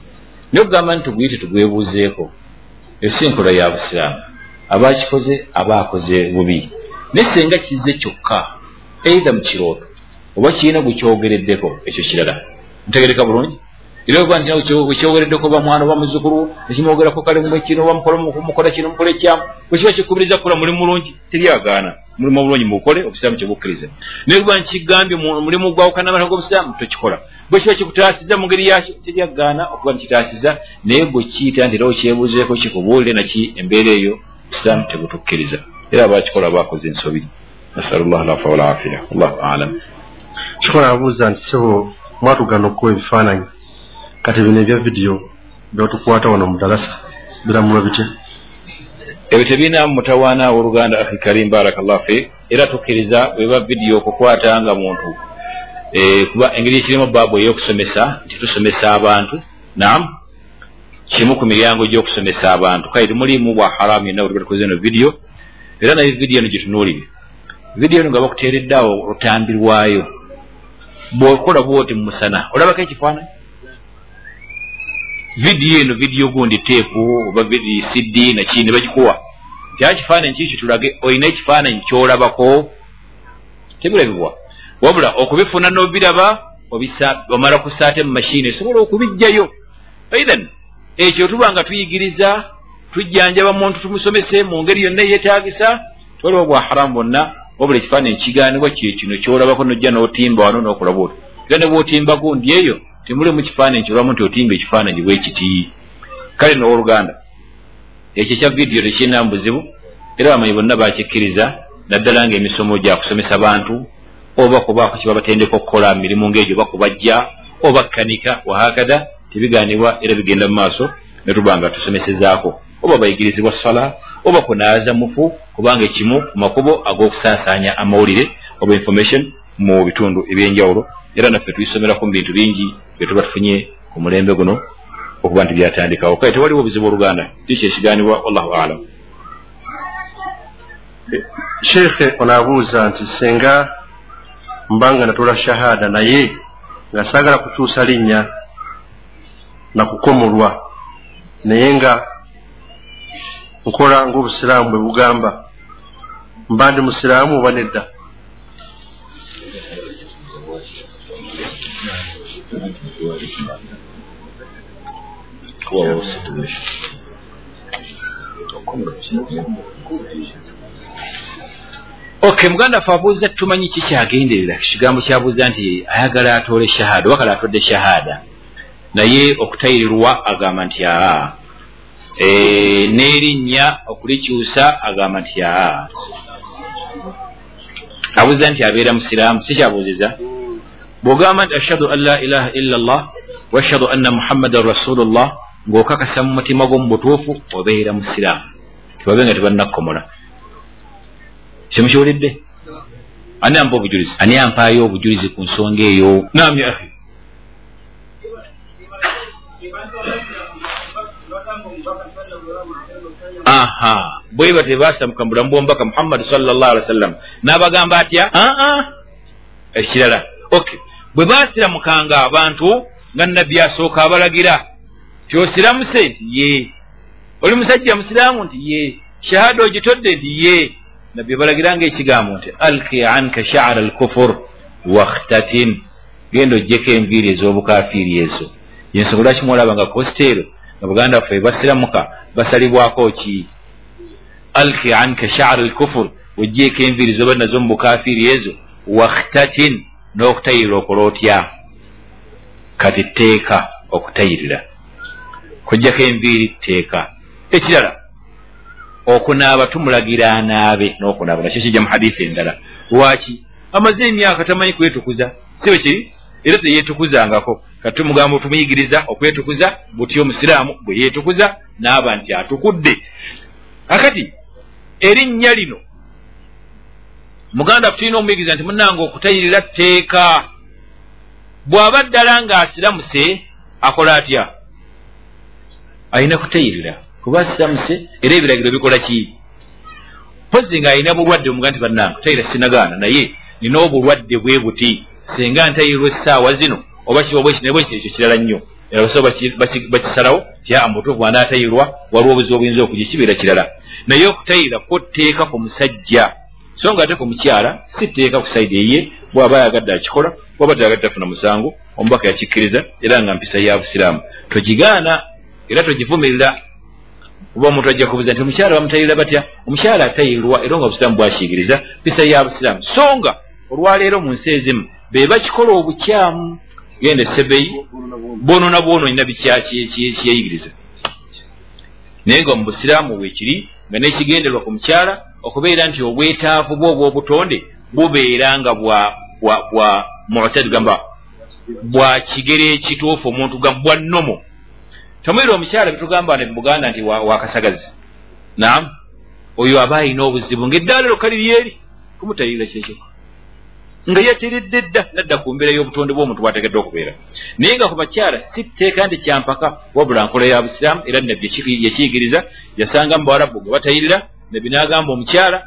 Naye okugamba nti tuguyite tugwebuuzeeko esi enkola ya busiraamu. Aba akikoze aba akoze bubi. Naye senga kize kyokka eitha mu kirooto oba kirina gwe kyogereddeko ekyo kirala ntegereka bulungi. Era oba nti wekyogereddeko oba mwana oba muzzukulu nekimwogerako kale mumwe kino oba mukola kino mukole ekyamu bwe kiba kikubiriza kukola mulimu mulungi teryagaana mulimu obulungi mukole obusiraamu kyebukkiriza naye kuba nkigambye mulimu gwawukana g'obusiraamu tokikola. Bwe kiba kikutaasiza mu ngeri yakyo teryagaana okuba nikitaasiza naye bwe kiyita nti era okyebuuzeeko kikubuulire naki embeera eyo obusiraamu tebutukkiriza era abakikola bakoze ensobi. Nasalu llah lafa walafiya allahu alam. Kikola abuuza nti mwatugana okuwa ebifaananyi. Kati bino ebya vidiyo byatukwata wano mu dalasa biramulwa bitya? Ebyo tebirina mutawaana w'oluganda akhi karim barakallahu fi era tukkiriza bweba vidiyo okukwata nga muntu kuba engeri ekirimu baabu ey'okusomesa nti tusomesa abantu. Nam kimu ku miryango gy'okusomesa abantu. Kale temulimu bwa haramu yenna buli batukoze eno vidiyo era naye vidiyo eno gyetunuulire vidiyo eno nga bakuteereddeawo lutambi lwayo bw'okola bwoti mu musana. Olabako ekifaananyi vidiyo eno vidiyo gundi teepu oba vidiyo cd nakii ne bagikuwa nti a kifaananyi kiki tulage olina ekifaananyi kyolabako tebirabibwa wabula okubifuna n'obiraba omala kusaate mu mashini esobola okubijjayo. Aithan ekyo tuba nga tuyigiriza tujjanjaba muntu tumusomese mu ngeri yonna eyetaagisa twaliwo bwa haramu bonna wabula ekifaananyi kigaanibwa kye kino kyolabako nojja n'otimba wano n'okola bwoti era ne bw'otimba gundi eyo temulimu kifaananyi kyolwamu nti otimba ekifaananyi bwe kiti. Kale n'oluganda ekyo kya vidiyo tekirina buzibu era bamanyi bonna bakikkiriza naddala ngaemisomo gyakusomesa bantu oba kubaako kyebabatendeka okukola mirimu ngaegyo oba kubajja oba kanika wahakada tebiganibwa era bigenda mu maaso netuba nga tusomesezaako oba bayigirizibwa sala oba kunaaza mufu kubanga ekimu ku makubo ag'okusaasaanya amawulire oba information mu bitundu ebyenjawulo. Era naffe tuyisomeraku mu bintu bingi byetuba tufunye ku mulembe guno okuba nti byatandikawo. Kale tewaliwo obuzibu oluganda? Kiki ekiganibwa wallahu alam sheekhe onaabuuza nti senga mbanga natula shahada naye nga saagala kukyusa linnya nakukomolwa naye nga nkola ngaobusiraamu bwe bugamba. Mba ndi musiraamu oba nedda? Ok muganda fe abuuza tumanyi ki kyagenderera? Kigambo kyabuuza nti ayagala atoole shahada oba kale atodde shahada. Naye okutayirirwa agamba nti aa n'erinnya okulikyusa agamba nti aa abuuza nti abeera musiraamu si kyabuuziza. Bw'ogamba nti ashhadu an la ilaha illa llah wa ashhadu anna muhammadan rasulullah ng'okakasa mu mutima gwo mu butuufu obeera musiraamu. Tibabe nga tebannakkomola kimukiwulidde? Ani ampa obujulizi? Ani ampaayo obujulizi ku nsonga eyo? Nam ya ahi aha. Bweba tebasamuka mubulamu bwomubaka muhammadi salllah ali wa sallam n'abagamba atya aa ekirala ok bwe basiramukanga abantu nga nabbi asooka abalagira tyosiramuse nti ye. Oli musajja musiraamu nti ye. Shahada ogitodde nti ye nabbi balagiranga ekigambo nti alki anka shaara alkufur. Wakhtatin genda ogjeko enviiri ez'obukafiiri ezo yensonga lwaki mwolaba nga kositeero nga buganda baffe basiramuka basalibwako ki? Alki anka shaara alkufur ogyeko enviiri zoba nazo mu bukafiiri ezo wakhtatin n'okutayirira okola otya kati tteeka okutayirira. Kujjako enviiri tteeka. Ekirala okunaaba tumulagira anaabe n'okunaaba. Nakyo kijja mu hadiisi endala. Lwaki? Amaze emyaka tamanyi kwetukuza. Sibe kiri era teyeetukuzangako kati tumugamba tumuyigiriza okwetukuza butyo omusiraamu bwe yeetukuza naaba nti atukudde. Akati erinnya lino muganda tulina omuyigiriza nti munange okutayirira tteeka. Bw'aba ddala ng'asiramuse akola atya? Ayina kutayirira. Kuba asiramuse era ebiragiro bikola ki? Pozi ng'alina bulwadde omuga nti bannange kutayira sinagaana naye nina obulwadde bwe buti singa ntayirirwa essaawa zino oba kiba bweki naye bweki ekyo kirala nnyo erabasoba bakisalawo tya mutuufu anaatayirwa waliwo obuzibu obuyinza okujja kibeera kirala naye okutayira ko tteeka ku musajja so nga ate ku mukyala si tteeka ku saidi eye bw'aba ayagadde akikola bwaba tayagadde afuna musango omubaka yakikkiriza era nga mpisa ya busiraamu togigaana era togivumirira oba omuntu ajja kubuza nti omukyala bamutayirira batya omukyala atayirirwa era nga obusiraamu bwakiyigiriza mpisa ya busiraamu so nga olwaleero mu nsi ezimu be bakikola obukyamu genda esebeyi bwonona bwononyina bikyekiyeyigiriza naye nga mu busiraamu bwekiri nga nekigenderwa ku mukyala okubeera nti obwetaavu bwe obw'obutonde bubeera nga bwa bwa bwa mutad gamba bwa kigero ekituufu omuntu ga bwa nnomo. Tamwira omukyala bitugamba ne buganda nti wakasagazi naam oyo aba ayina obuzibu ngaeddaala ero kali lyeri kumutayirira kyekyo nga yateredde dda nadda ku mbeera y'obutonde bw'omuntu bwateekeddwa okubeera. Naye nga ku bakyala si teeka nti kyampaka wabula nkola ya busiraamu era nabbi yakiyigiriza yasanga mu bawalabu nga batayirira nabbi n'agamba omukyala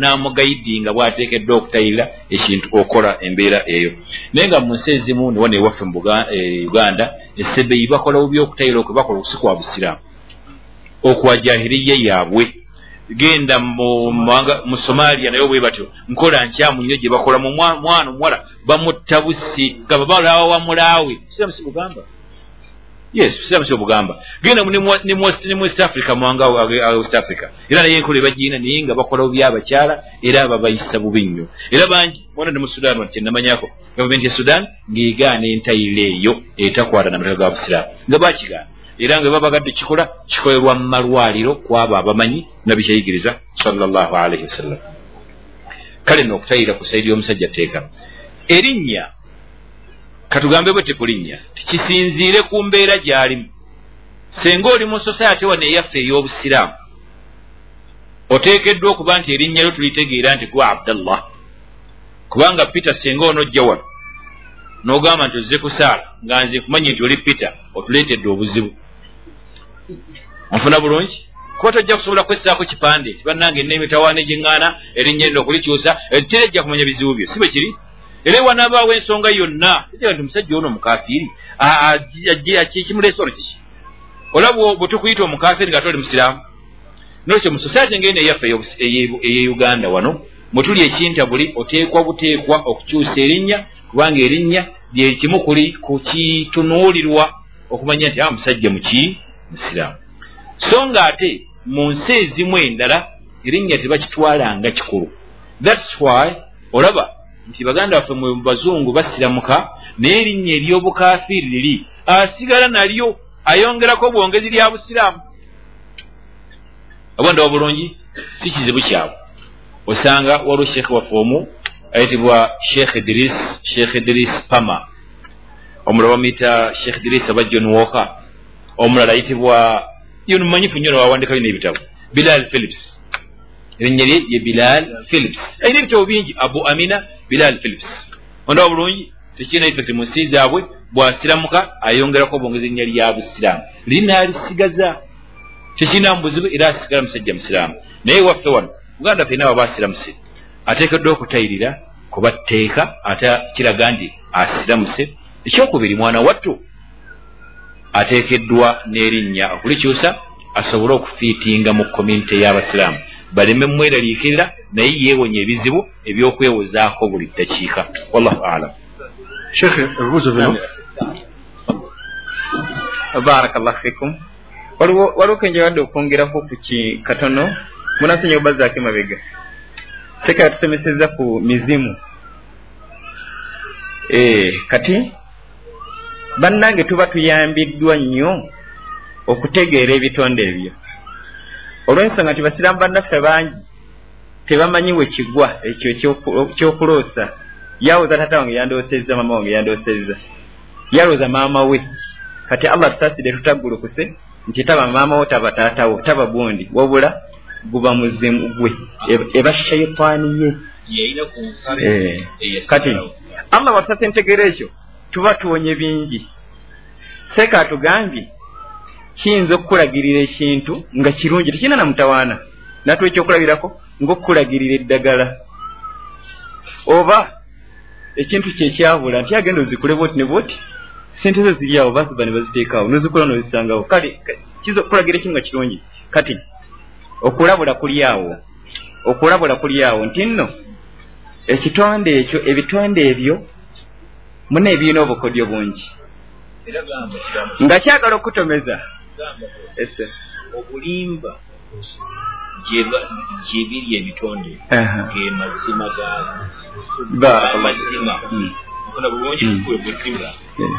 n'amugayidinga bw'ateekeddwa okutayirira ekintu okola embeera eyo. Naye nga mu nsi ezimu ne wana ewaffe mu e, uganda essebeyi bakola bubi okutayirira okwe bakola okusi kwa busiraamu. Okwajahiriye yaabwe genda mu somalia naye bwe batyo. Nkola nkyamu nnyo gye bakola mu mwana omuwala bamutta busi nga babalawa wamulaawe siramu si bugamba? Yes siramu si bugamba. Genda ne mu east africa muwanga west africa. Era naye enkola ebagiina naye nga bakola bubi abakyala era babayisa bubi nnyo. Era bangi bona ne mu sudan wati kyenamanyako gavumenti ya sudan ng'egaana entayiro eyo etakwata namateka ga busiraamu nga bakigaana era nga babagadde kikola kikolerwa mu malwaliro kwabo abamanyi nabikyayigiriza salllah alaihi wasallam kale nookutayira ku saidi y'omusajja teeka. Erinnya katugambe bwe tekulinnya tikisinziire ku mbeera gy'alimu. Senga oli mu sosayate wano eyaffe ey'obusiraamu oteekeddwa okuba nti erinnya lyo tulitegeera nti gwa abdallah. Kubanga peter senga onojja wano n'ogamba nti ozze kusaala nga nze kumanyi nti oli peter otuleetedde obuzibu nfuna bulungi? Kuba tojja kusobola kwessaako kipande tibannange nemitawaana egyeŋŋaana erinnya lino okulikyusa tera ejja kumanya bizibu byo si bwe kiri? Era ewanabaawo ensonga yonna ega nti omusajja ono omukafiiri kimuleesa ono kiki? Olaba bwe tukuyita omukafiiri nga toli musiraamu. Nolwekyo mu society ngeri eyaffe eye uganda wano mwe tuli ekinta buli oteekwa buteekwa okukyusa erinnya kubanga erinnya lyekimu kuli kukitunuulirwa okumanya nti a musajja muki musiraamu. So nga ate mu nsi ezimu endala erinnya tebakitwalanga kikulu. Thats why olaba nti baganda baffe mu bazungu basiramuka naye erinnya ery'obukafiiri liri asigala nalyo ayongerako bwongezi lya busiraamu. Obwandawa bulungi si kizibu kyabwe. Osanga waliwo sheekhe waffe omu ayitibwa sheekh idris sheekh idris pama. Omulala bamuyita sheekh idris aba john walker omulala ayitibwa yono mumanyifu nnyo nawawandikayo n'ebitabo bilal philips erinnya lye ye bilal philips ayina ebitabo bingi abu amina bilal philips ondawa bulungi tekirina effect mu nsi zaabwe bwasiramuka ayongerako obwongezi erinnya lya busiraamu. Linaalisigaza. Tekirinamu buzibu era asigala musajja musiraamu. Naye waffe wano uganda ffe naabo baasiramuse ateekeddwa okutayirira kubatteeka ate kiraga nti asiramuse ekyokubiri mwana wattu ateekeddwa n'erinnya okulikyusa asobole okufiitinga mu komunite y'abasiraamu. Baleme mweraliikirira naye yeewonya ebizibu ebyokwewozaako buli ddakiika. Wallahu alam shekhe ebibuuzo bino? Barakallah fikum waliwo kenjawadde okwongerako ku ki katono? Munasenya obazaako emabega. Seka yatusomeseza ku mizimu. Ee kati bannange tuba tuyambiddwa nnyo okutegeera ebitonde ebyo. Olw'ensonga nti basiraamu bannaffe bangi tebamanyi we kigwa ekyo kyokuloosa. Yawooza tata wange yandoosezza maama wange yandoosezza. Yalowooza maama we. Kati allah tusaasidde tutaggulukuse nti taba maama wo taba taatawo taba gundi. Wabula guba muzimu gwe eba shaitaani ye. Kati allah watusase ntegeera ekyo tuba tuwonye bingi. Seeka atugambye kiyinza okukulagirira ekintu nga kirungi tekirina namutawaana natuwa ekyokulabirako ngaokukulagirira eddagala. Oba ekintu kyekyabula nti agenda ozikule bwoti ne bwoti sente zo ziri awo baziba ne baziteekaawo nozikula nozisangawo. Kale kiyinza okukulagira ekintu nga kirungi? Kati okulabula kuli awo okulabula kuli awo. Nti nno ekitonde ekyo ebitonde ebyo muna ebirina obukodyo bungi. Nga kyagala okutomeza obulimba gyebiri ebitonde ge mazima gamazima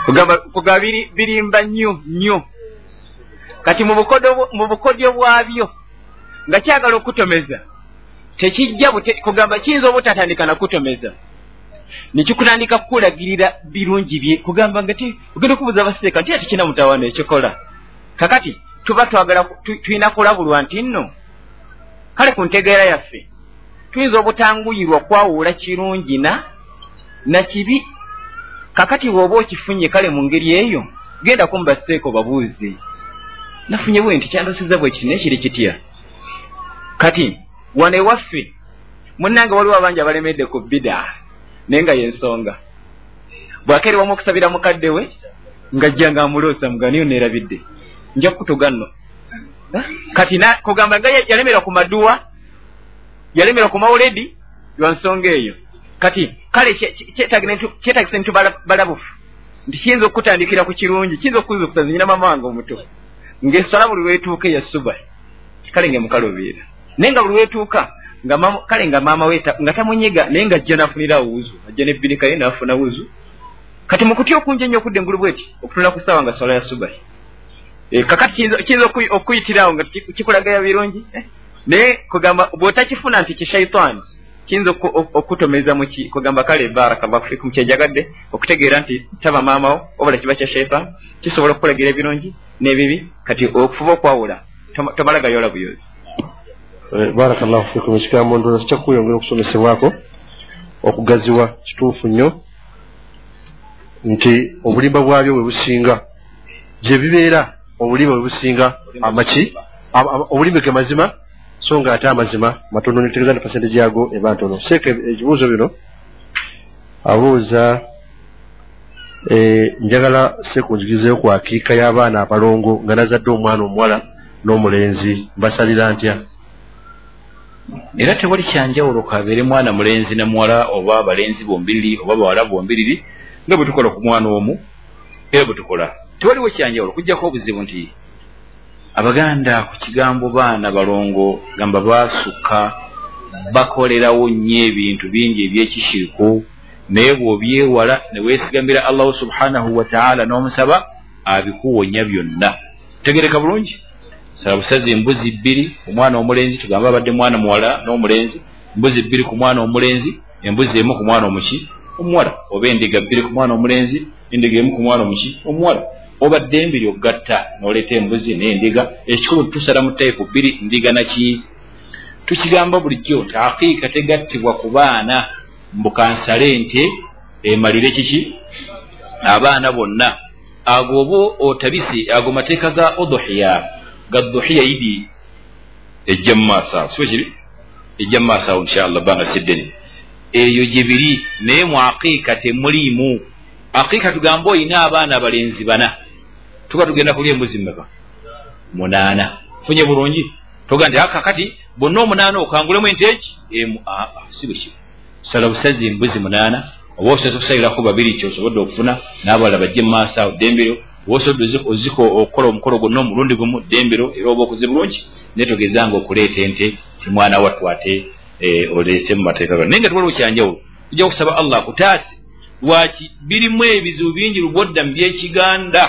kugamba birimba nnyo nnyo. Kati mu bukodyo bwabyo nga kyagala okutomeza tekijja kugamba kiyinza obutatandika nakutomeza nekikutandika kukulagirira birungi bye kugamba nga ti ogenda okubuuza abaseeka nti ati kina mutawaana ekikola? Kakati tuba twagala tulina kulabulwa nti nno kale ku ntegeera yaffe tuyinza obutanguyirwa kwawuula kirungi na nakibi kakati bw'oba okifunye kale mu ngeri eyo genda kumbaseeko babuuze. Nafunye bwe nti kyandosiza bwe kino ekiri kitya? Kati wano ewaffe munnange waliwo abangi abalemedde ku bida naye nga yensonga bwakerewamu okusabira mukadde we ngajja nga amuloosa muganiyo neerabidde nja kukutuga nno. Kati kugamba nga yalemera ku maduwa yalemera ku mawuledi lwa nsonga eyo. Kati kale kyetagisa nitu balabufu. Nti kiyinza okutandikira ku kirungi kiyinza okuzukusa zinyina mama wange omuto. Ngaesala buli lwetuuka eya suba kale nga mukalubiira naye nga buli lwetuuka kale nga maama we nga tamunyiga naye nga ajja nafunira wuzu ajja nebinika ye nafuna wuzu. Kati mukutya okunja ennyo okudda engulu bweti okutunula ku ssaawa nga swala ya suba e, kakati kiyinza okuyitirawo nga kikulagaya birungi? Eh? naye kugamba bw'otakifuna nti kishaitaani kiyinza okutomeza muki kugamba kale barakallahu fikum kyejagadde okutegeera nti taba maamawo obala kiba kya shaitan kisobola okukulagira ebirungi n'ebibi kati okufuba okwawula tomala gayola buyozi eh, barakallahu fikum. Ekigambo ndooza kyakweyongera okusomesebwako okugaziwa kituufu nnyo. Nti obulimba bwabyo bwe businga gye bibeera obulimba bwe businga amaki obulimba ge mazima so nga ate amazima matono nitegeeza ne pasente gyago eba ntono seeka ekibuuzo bino abuuza e, njagala seeku njigizeyo ku akiika y'abaana abalongo nga nazadde omwana omuwala n'omulenzi mbasalira ntya era tewali kyanjawulo kabeere mwana mulenzi ne muwala oba abalenzi bombiriri oba bawala bombiriri nga bwe tukola ku mwana omu era bwe tukola. Tewaliwo kyanjawulo kujjako obuzibu nti abaganda ku kigambo baana balongo gamba baasukka bakolerawo nnyo ebintu bingi ebyekishiriku naye bw'obyewala ne weesigamira allahu subhanahu wataala n'omusaba abikuwonya byonna. Tegereka bulungi sala busazi embuzi bbiri omwana omulenzi tugambe abadde mwana muwala n'omulenzi embuzi bbiri ku mwana omulenzi embuzi emu ku mwana omuki omuwala oba endiga bbiri ku mwana omulenzi endiga emu ku mwana omuki omuwala. Oba ddembi lyogatta noleeta embuzi n'endiga ekikulu tusala mu taipu bbiri ndiga naki tukigamba bulijjo nti aqiika tegattibwa ku baana mbukansale nti emalire kiki? Abaana bonna. Ago oba otabise ago mateeka ga oduhiya ga duhiya idi ejja mu maaso awo siba kiri ejja mu maaso awo inshallah banga seddeni eyo gye biri naye mu aqiika temuliimu aqiika tugamba oyina abaana abalenzi bana tuba tugenda kulya embuzi mmeka munaana funye bulungi toga nti akakati bonna omunaana okangulemu ente eki emu aa si bwe kiba sala busazi embuzi munaana oba osobola okusalirako babiri kyosobodde okufuna n'abawala bajje mu maaso awo dembero oba osobodde oziko okukola omukolo gwonna omulundi gumu dembero era oba okuze bulungi naye togezanga okuleeta ente timwana wattu ate oleete mu mateeka ga naye nga tuwaliwo kyanjawulo tujja kusaba allah akutaase lwaki? Birimu ebizibu bingi lubodda mu byekiganda.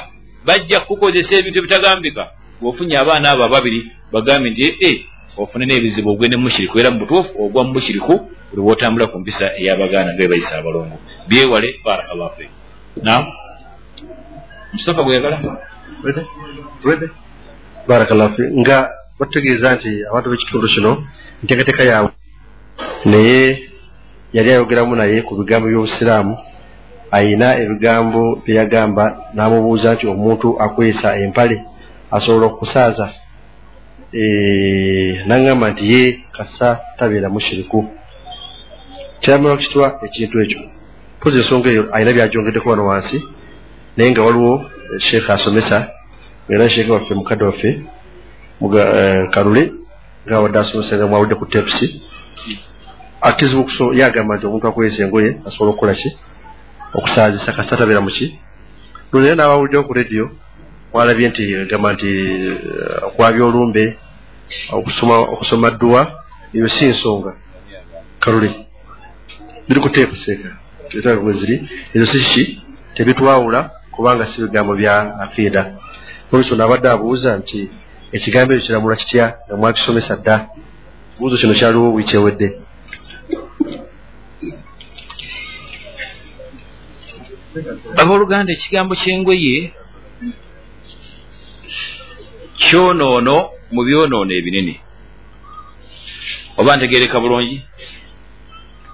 Bajja kukozesa ebintu ebitagambika. Bw'ofunye abaana abo ababiri bagambe nti ee ofune n'ebizibu ogwende mushiriku. Era mu butuufu ogwa mu bushiriku buli wootambula ku mpisa ey'abagaana nga ebayisa abalongo. Byewale barakallahu fik nam mustafa gweyagala barakallahu fik nga batutegeeza nti abantu b'ekitundu kino nteekateeka yaabwe naye yali ayogeramu naye ku bigambo by'obusiraamu ayina ebigambo byeyagamba n'amubuuza nti omuntu akwesa empale asobola okusaaza naŋŋamba nti ye kasa tabeera mushiriku. Kiramira kitwa ekintu ekyo pozi ensonga eyo ayina byajongeddeko wano wansi naye nga waliwo sheekha asomesa era sheekha waffe mukadde waffe kalule nga wadde asomesa nga mwawudde ku tepusi akizibu yagamba nti omuntu akwesa engoye asobola okukola ki? Okusaazisa kasa tabeera muki lunaye n'abawuliddewo ku rediyo mwalabye nti gamba nti okwabya olumbe okusoma dduwa ebyo si nsonga. Kalule biri ku teepu seeka bwe ziri ezo si kiki tebitwawula kubanga si bigambo bya afiida olwekyo naabadde abuuza nti ekigambo ekyo kiramulwa kitya? Nga mwakisomesa dda. Buuzo kino kyaliwo bwikyewedde abooluganda ekigambo ky'engoye kyonoono mu byonoono ebinene. Oba ntegereka bulungi?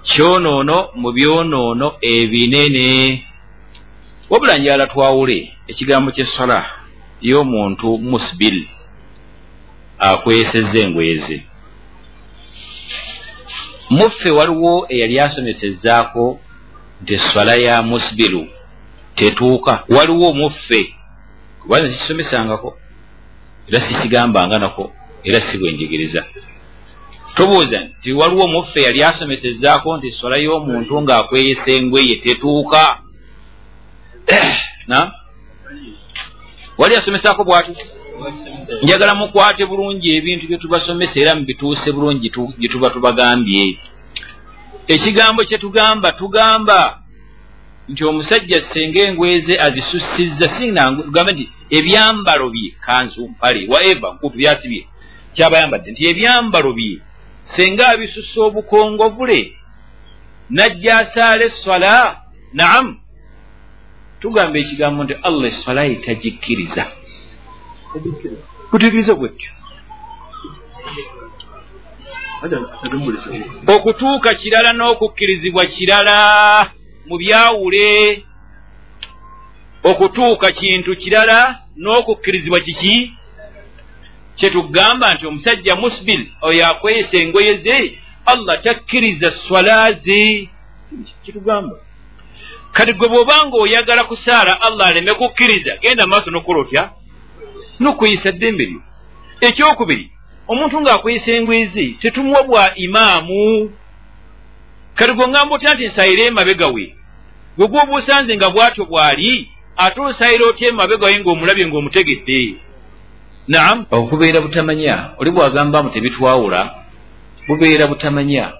Kyonoono mu byonoono ebinene wabula njala twawule ekigambo kyesala y'omuntu musbil akwesezza engoyeze muffe waliwo eyali asomesezzaako nti eswala ya musbiru tetuuka. Waliwo muffe kuba nekisomesangako era sikigambanga nako era si bwenjigiriza tobuuza nti waliwo muffe yali asomesezzaako nti eswala y'omuntu ng'akweyesa engweye tetuuka wali asomesako bwati? Njagala mukwate bulungi ebintu byetubasomesa era mubituuse bulungi gyetuba tubagambye. Ekigambo kyetugamba tugamba nti omusajja senga engweze azisusiza singambe nti ebyambalo bye kanzu mpale waeva nkutu byasibye kyabayambadde nti ebyambalo bye senga abisusa obukongovule najja asaala eswala naamu tugamba ekigambo nti allah eswala ye tagikkiriza kutegeeza bwetyo. Okutuuka kirala n'okukkirizibwa kirala mu byawule. Okutuuka kintu kirala n'okukkirizibwa kiki? Kyetugamba nti omusajja musbil oyo akweyesa engoye ze allah takkiriza swala ze kitugamba kati gwe bw'obanga oyagala kusaala allah aleme kukkiriza. Genda maaso nokukola otya nokuyisa ddembe lyo ekyokubiri omuntu ng'akweyisa engwezi tetumuwa bwa imaamu. Kati gwe ngamba otya nti nsayire emabega we? Gwe gwoba osanze nga bw'atyo bw'ali ate osayira otya emabega we ng'omulabye ng'omutegedde? Naam. Okubeera butamanya oli bw'agambamu tebitwawula bubeera butamanya.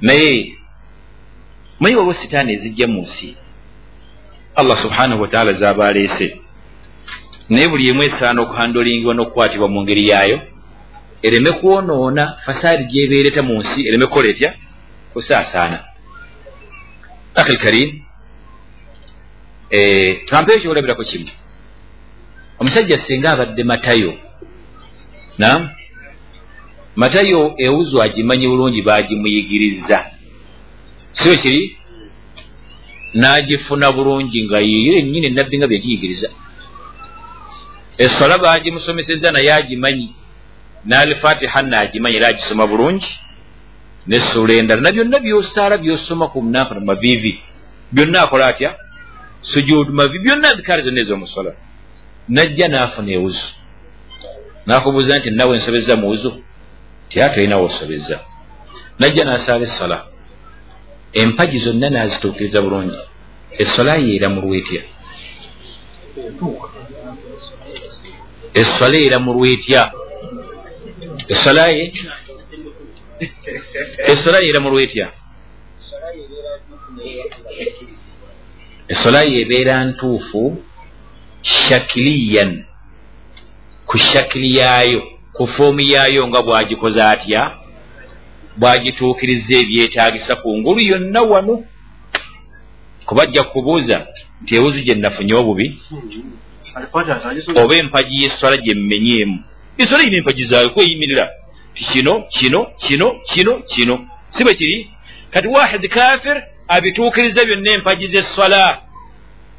Naye manyi waliwo sitaani ezijja mu nsi allah subhanahu wataala zaaba aleese naye buli emu esaana okuhandolingibwa n'okukwatibwa mu ngeri yaayo ereme kwonoona fasaadi gyebeereta mu nsi ereme kukola etya kusaasaana akhil karim eh, trampeyo kyolabirako kimu omusajja singa abadde matayo. Nam matayo ewuzu agimanyi bulungi bagimuyigiriza siwe kiri n'agifuna bulungi nga yiire ennyini nabbi nga byegiyigiriza essola bagimusomeseza naye agimanyi n'alifatiha naagimanyi era agisoma bulungi. Nessuula endala na byonna byosaala byosoma ku munafa mavivi byonna akola atya? Sujudu mavivi byonna bikaale zonna ez'omusola najja n'afuna ewuzu. N'akubuuza nti nawe nsobeza mu wuzu? Tyatolinawo osobeza najja n'asaala essola empagi zonna n'azituukiriza bulungi. Essola yeera mu lwetya. Essola era mu lwetya. Essola ye? Essola yeera mu lwetya. Essola yeebeera ntuufu shakiliyan. Ku shakili yaayo ku foomu yaayo nga bwagikoze atya bwagituukiriza ebyetaagisa ku ngulu yonna wano kubajja kukubuuza nti ewuzu gye nafunye obubi oba empagi y'eswala gye mmenyeemu. Eswala yina empagi zaayo kweyimirira. Ti kino kino kino kino kino. Si bwe kiri? Kati wahid kafir abituukiriza byonna empagi z'eswala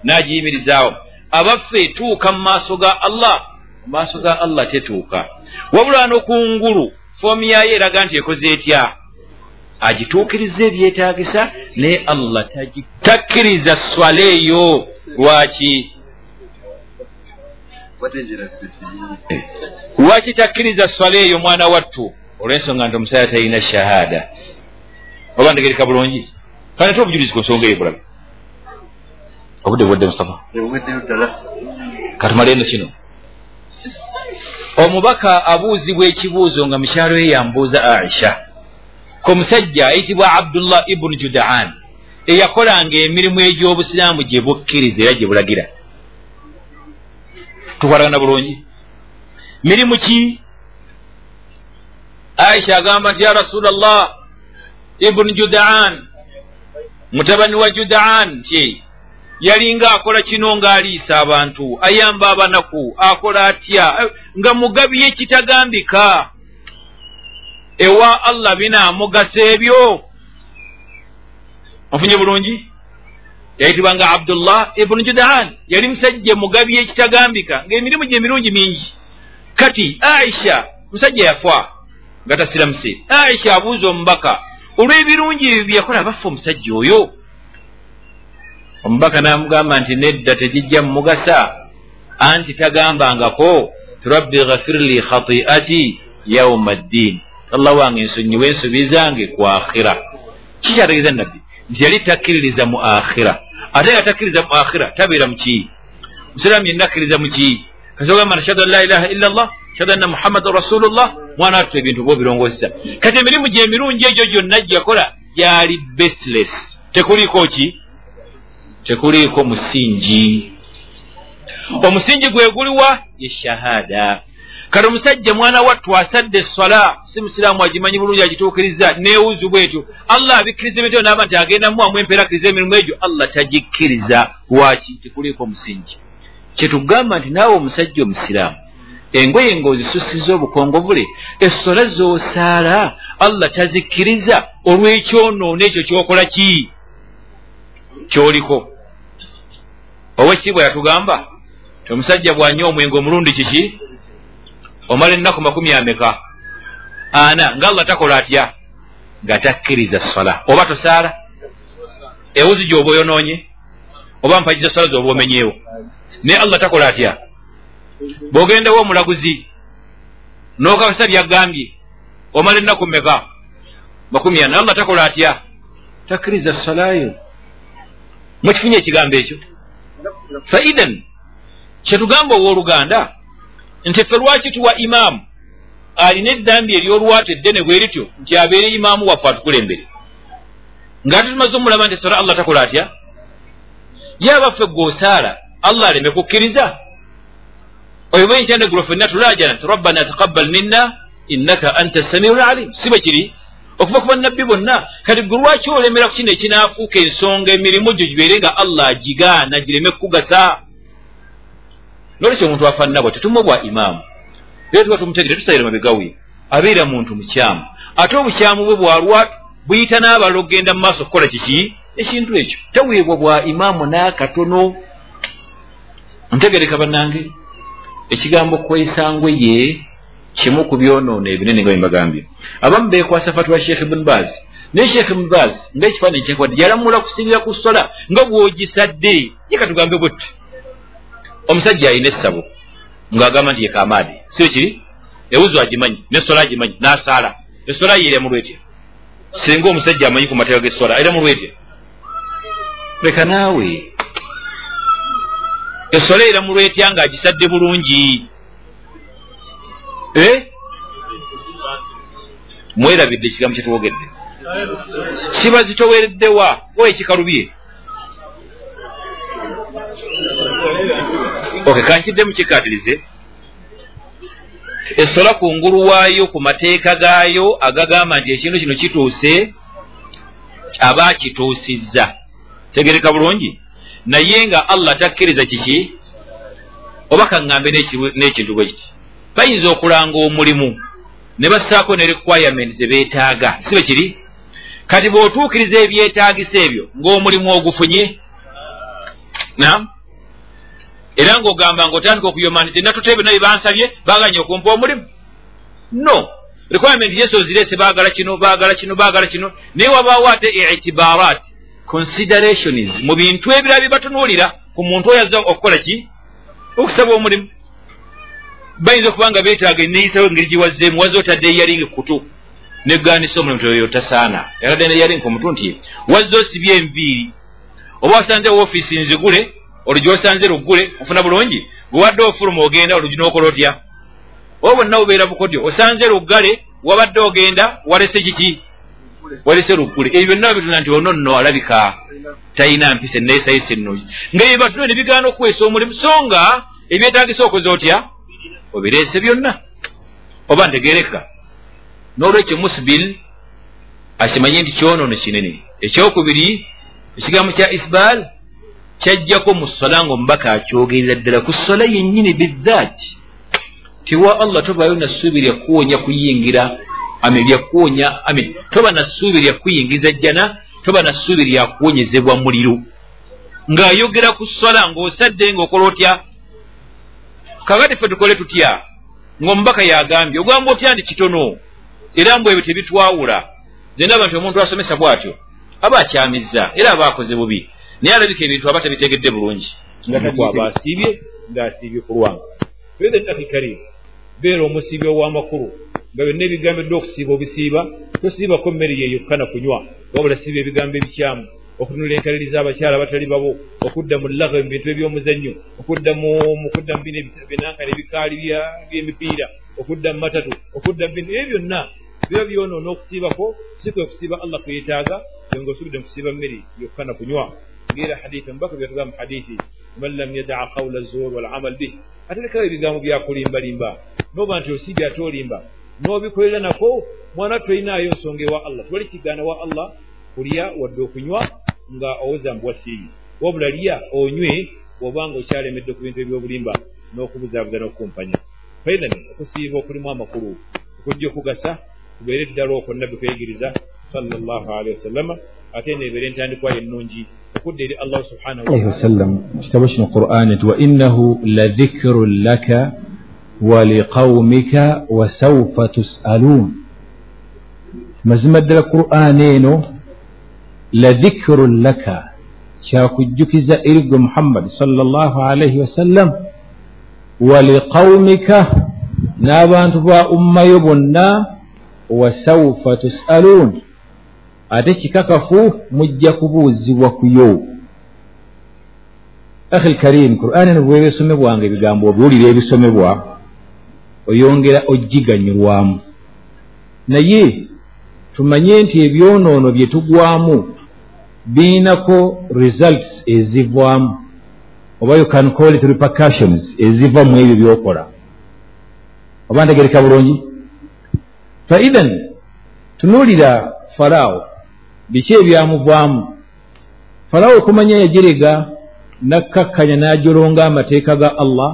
n'agiyimirizaawo. Abaffe etuuka mu maaso ga allah mu maaso ga allah tetuuka. Wabula no ku ngulu foomu yayo eraga nti ekoze etya? Agituukiriza ebyetaagisa naye allah takkiriza swala eyo. Lwaki lwaki takkiriza swala eyo mwana wattu? Olw'ensonga nti omusaya talina shahada. Oba ntegereka bulungi? Kanete obujulizi ku nsonga eyo bulabe. Obudde bwedde mustafa. Katumale eno kino omubaka abuuzibwa ekibuuzo nga mukyalo ye yambuuza aisha. Ku musajja ayitibwa abdullah ibunu judaan eyakolanga emirimu egy'obusiraamu gye bukkiriza era gye bulagira. Tukwatagana bulungi. Mirimu ki? Aisha agamba nti ya rasula llah ibunu judaan mutabani wa judaan nti yalinga akola kino ng'aliisa abantu ayamba abanaku akola atya nga mugabiye kitagambika. Ewa allah binaamugasa ebyo. Ofunye bulungi? Yayitibwanga abdullah ibunu judahan yali musajja mugabi ekitagambika ng'emirimu gye emirungi mingi. Kati aisha musajja yafa nga tasiramuse aisha abuuza omubaka olw'ebirungi ebyo byeyakola abafa omusajja oyo? Omubaka n'amugamba nti nedda tegijja mumugasa anti tagambangako rabbi ghafirli khatiati yauma ddiin allah wange ensonyiwe ensobi zange ku akhira kikyategeeza nabbi nti yali takkiririza mu akhira ate nga takkiriza mu akhira tabeera muki musiraamu yenna akkiriza muki kasogamba nashhadu an la ilaha illa llah shhadu anna muhammadan rasulullah. Mwana watu ebintu oba obirongosesa kati emirimu gyemirungi egyo gyonna gyakola gyali baseless. Tekuliiko ki? Tekuliiko musingi omusingi gwe guliwa ye shahada. Kati omusajja mwana wattu asadde eswala si musiraamu agimanyi bulungi agituukiriza neewuzu bwetyo allah abikkiriza emiteo naaba nti agenda muwamu empeera akkiriza emirimu egyo allah tagikkiriza. Lwaki? Tekuliiko musingi kyetugamba nti naawe omusajja omusiraamu engoye ng'ozisusiza obukongovule essola z'osaala allah tazikkiriza. Olw'ekyonoono ekyo kyokola ki? Kyoliko. Owekitiibwa yatugamba omusajja bw'anywa omwenge omulundi kiki? Omala ennaku makumi ameka? Ana nga allah takola atya? Nga takkiriza sola oba tosaala? Ewuzi gyoba oyonoonye? Oba mpagiza sola zoba omenyeewo? Naye allah takola atya? Bw'ogendawo omulaguzi n'okakasa byaggambye omala ennaku meka makumi ana allah takola atya? Takkiriza solayo mukifunye ekigambo ekyo? Faidan kyetugamba owooluganda nti ffe lwaki tuwa imaamu alina eddambi eryolwata eddene bwe rityo nti abeere imaamu waffe atukulembere ng'ate tumaze omulaba nti sola allah takola atya? Ye abaffe gweosaala allah aleme kukkiriza? Oyo bwenkyanegulwa ffenna tulajana nti rabbana taqabbal minna innaka anta samiu lalim si bwe kiri? Okuva ku bannabbi bonna kati gwe lwaki olemera ku kino ekinaafuuka ensonga emirimu gyo gibeere nga allah agigaana gireme kukugasa nolwekyo omuntu afa nabwe tetumubwa imaamu. Era tuba tumutegere tusalire mabegawe abeera muntu mukyamu. Ate obukyamu bwe bwalwa buyita n'abalala okugenda mu maaso okukola kiki? Ekintu ekyo. Teweebwa bwa imaamu n'akatono. Ntegereka bannange ekigambo kwesangwe ye kimu ku byonoono ebinene nga bembagambye abamu beekwasa fatwa sheekh ibuni baz. Naye sheekh ibuni baz ngaekifaananyi kyekwadde yalamula kusingira ku sola nga bw'ogisadde. Ye katugambe bwetti omusajja alina essabo ng'agamba nti yekamaadi sio kiri? Ewuzo agimanyi nesola agimanyi n'asaala. Esola yeera mu lwetya singa omusajja amanyi ku mateeka g'essola era mu lwetya leka naawe. Esola era mu lwetya ng'agisadde bulungi? Mwerabidde ekigambo kyetuwogedde kiba zitowereddewa oyo ekikalubye ok kankiddemu kikatirize. Esola kungulu waayo ku mateeka gaayo agagamba nti ekintu kino kituuse aba akituusizza tegereka bulungi? Naye nga allah takkiriza kiki? Oba kaŋŋambe n'ekintu bwe kiti? Bayinza okulanga omulimu ne bassaako ne requirement ze beetaaga. Si bwe kiri? Kati bw'otuukiriza ebyetaagisa ebyo ng'omulimu ogufunye nam era ng'ogamba ng'otandika okuyoma nti natute byonna bye bansabye baaganye okumpa omulimu. No. Requirement yesu ozireese baagala kino baagala kino baagala kino. Naye wabaawo ate itibarat considerations mu bintu ebirala bye batunuulira ku muntu oyo azza okukola ki? Okusaba omulimu. Bayinza okuba nga beetaaga eneeyisawo engeri giwazzeemu wazze otadde eyaringi ku kutu negganisa omulimu toyo tasaana yatadde neyaringi ku mutu nti wazze osibye enviiri oba wasanze woofiisi nzigule olwo gyosanze luggule ofuna bulungi bwewadde ofuluma ogenda olugi n'okola otya? Oba bonna bubeera bukodyo osanze luggale wabadde ogenda walese kiki? Walese luggule. Ebyo byonna babituna nti ono nno alabika talina mpisa eneesayisa ennungi nga ebyo batuna ne bigaana okuweesa omulimu so nga ebyetagisa okoze otya? Obireese byonna. Oba ntegereka n'olwekyo musibil akimanye nti kyonoono kinene. Ekyokubiri ekigambo kya isbaal kyajjako mu sola nga omubaka akyogerera ddala ku sola yennyini bidhaati tiwa allah tobaayo nassuubi lya kuwonya kuyingira ami lya kuwonya ami toba nassuubi lya kuyingiza jjana toba na ssuubi lyakuwonyezebwa muliro. Ng'ayogera ku sola ng'osadde ng'okola otya? Kakati ffe tukole tutya? Ng'omubaka yagambye ogamba otya ndi kitono? Era mbw ebyo tebitwawula. Zendaba nti omuntu asomesa bw'atyo aba akyamizza era aba akoze bubi naye alabika ebintu aba tabitegedde bulungi. Nga takwaba asiibye ng'asiibye ku lwanga wethe takikari beera omusiibye ow'amakulu nga byonna ebigambiddwa okusiiba obisiiba tosiibako mmere yeyokka na kunywa wabula siiba ebigambo ebikyamu. Okutunula enkaliriza abakyala abatali babo okudda mu laga mu bintu ebyomuzannyo okudda mukudda mu bino binankana ebikaali by'emipiira okudda mu matatu okudda mu bino ebyo byonna biba byonoona okusiibako si kwe kusiiba allah kwetaaga nga osubidde mu kusiiba mmere yokka na kunywa ngeera hadithi mubaka byatugamba mu hadithi man lam yadaa qawla zuur walamal bih aterekawo ebigambo byakulimbalimba noba nti osiibye ate olimba n'obikolera nako mwana tolinaayo nsonga ewa allah tewali kigaana wa allah kulya wadde okunywa nga owoza mbu wasiiyi wabula lya onywe bw'obanga okyalemedde ku bintu ebyobulimba n'okubuzaabuza n'okukumpanya faidan okusiiba okulimu amakulu okujja okugasa kubeere ddala okwo nabbi kweyigiriza wasallama ate neebeere entandikwa yennungi okudda eri allahu subhanahu wasallam kitabo kino qur'an nti wainnahu ladhikirun laka waliqaumika wasaufa tusaluun mazima ddala qur'an eno ladhikirun laka kyakujjukiza eri gwe muhammadi sala llahu alaihi wasallam waliqaumika n'abantu ba ummayo bonna wasaufa tusaluun ate kikakafu mujja kubuuzibwa kuyo akhi lkarim qur'an eno bweba esomebwanga ebigambo obiwulira ebisomebwa oyongera ojjiganyulwamu naye tumanye nti ebyonoono bye tugwamu biinako results ezivaamu oba you can call it repercussions eziva mu ebyo byokola. Oba ntegereka bulungi? Faithan tunuulira falaawo biki ebyamuvaamu falaawo okumanya yagirega nakkakkanya n'ajolonga amateeka ga allah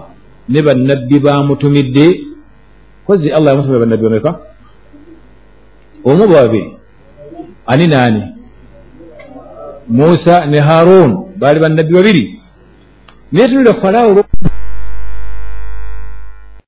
ne bannabbi bamutumidde kozi allah yamutumira bannabbi bameka? Omu babiri? Ani naani musa ne haron baali bannabbi babiri. Naye tunulira falaawo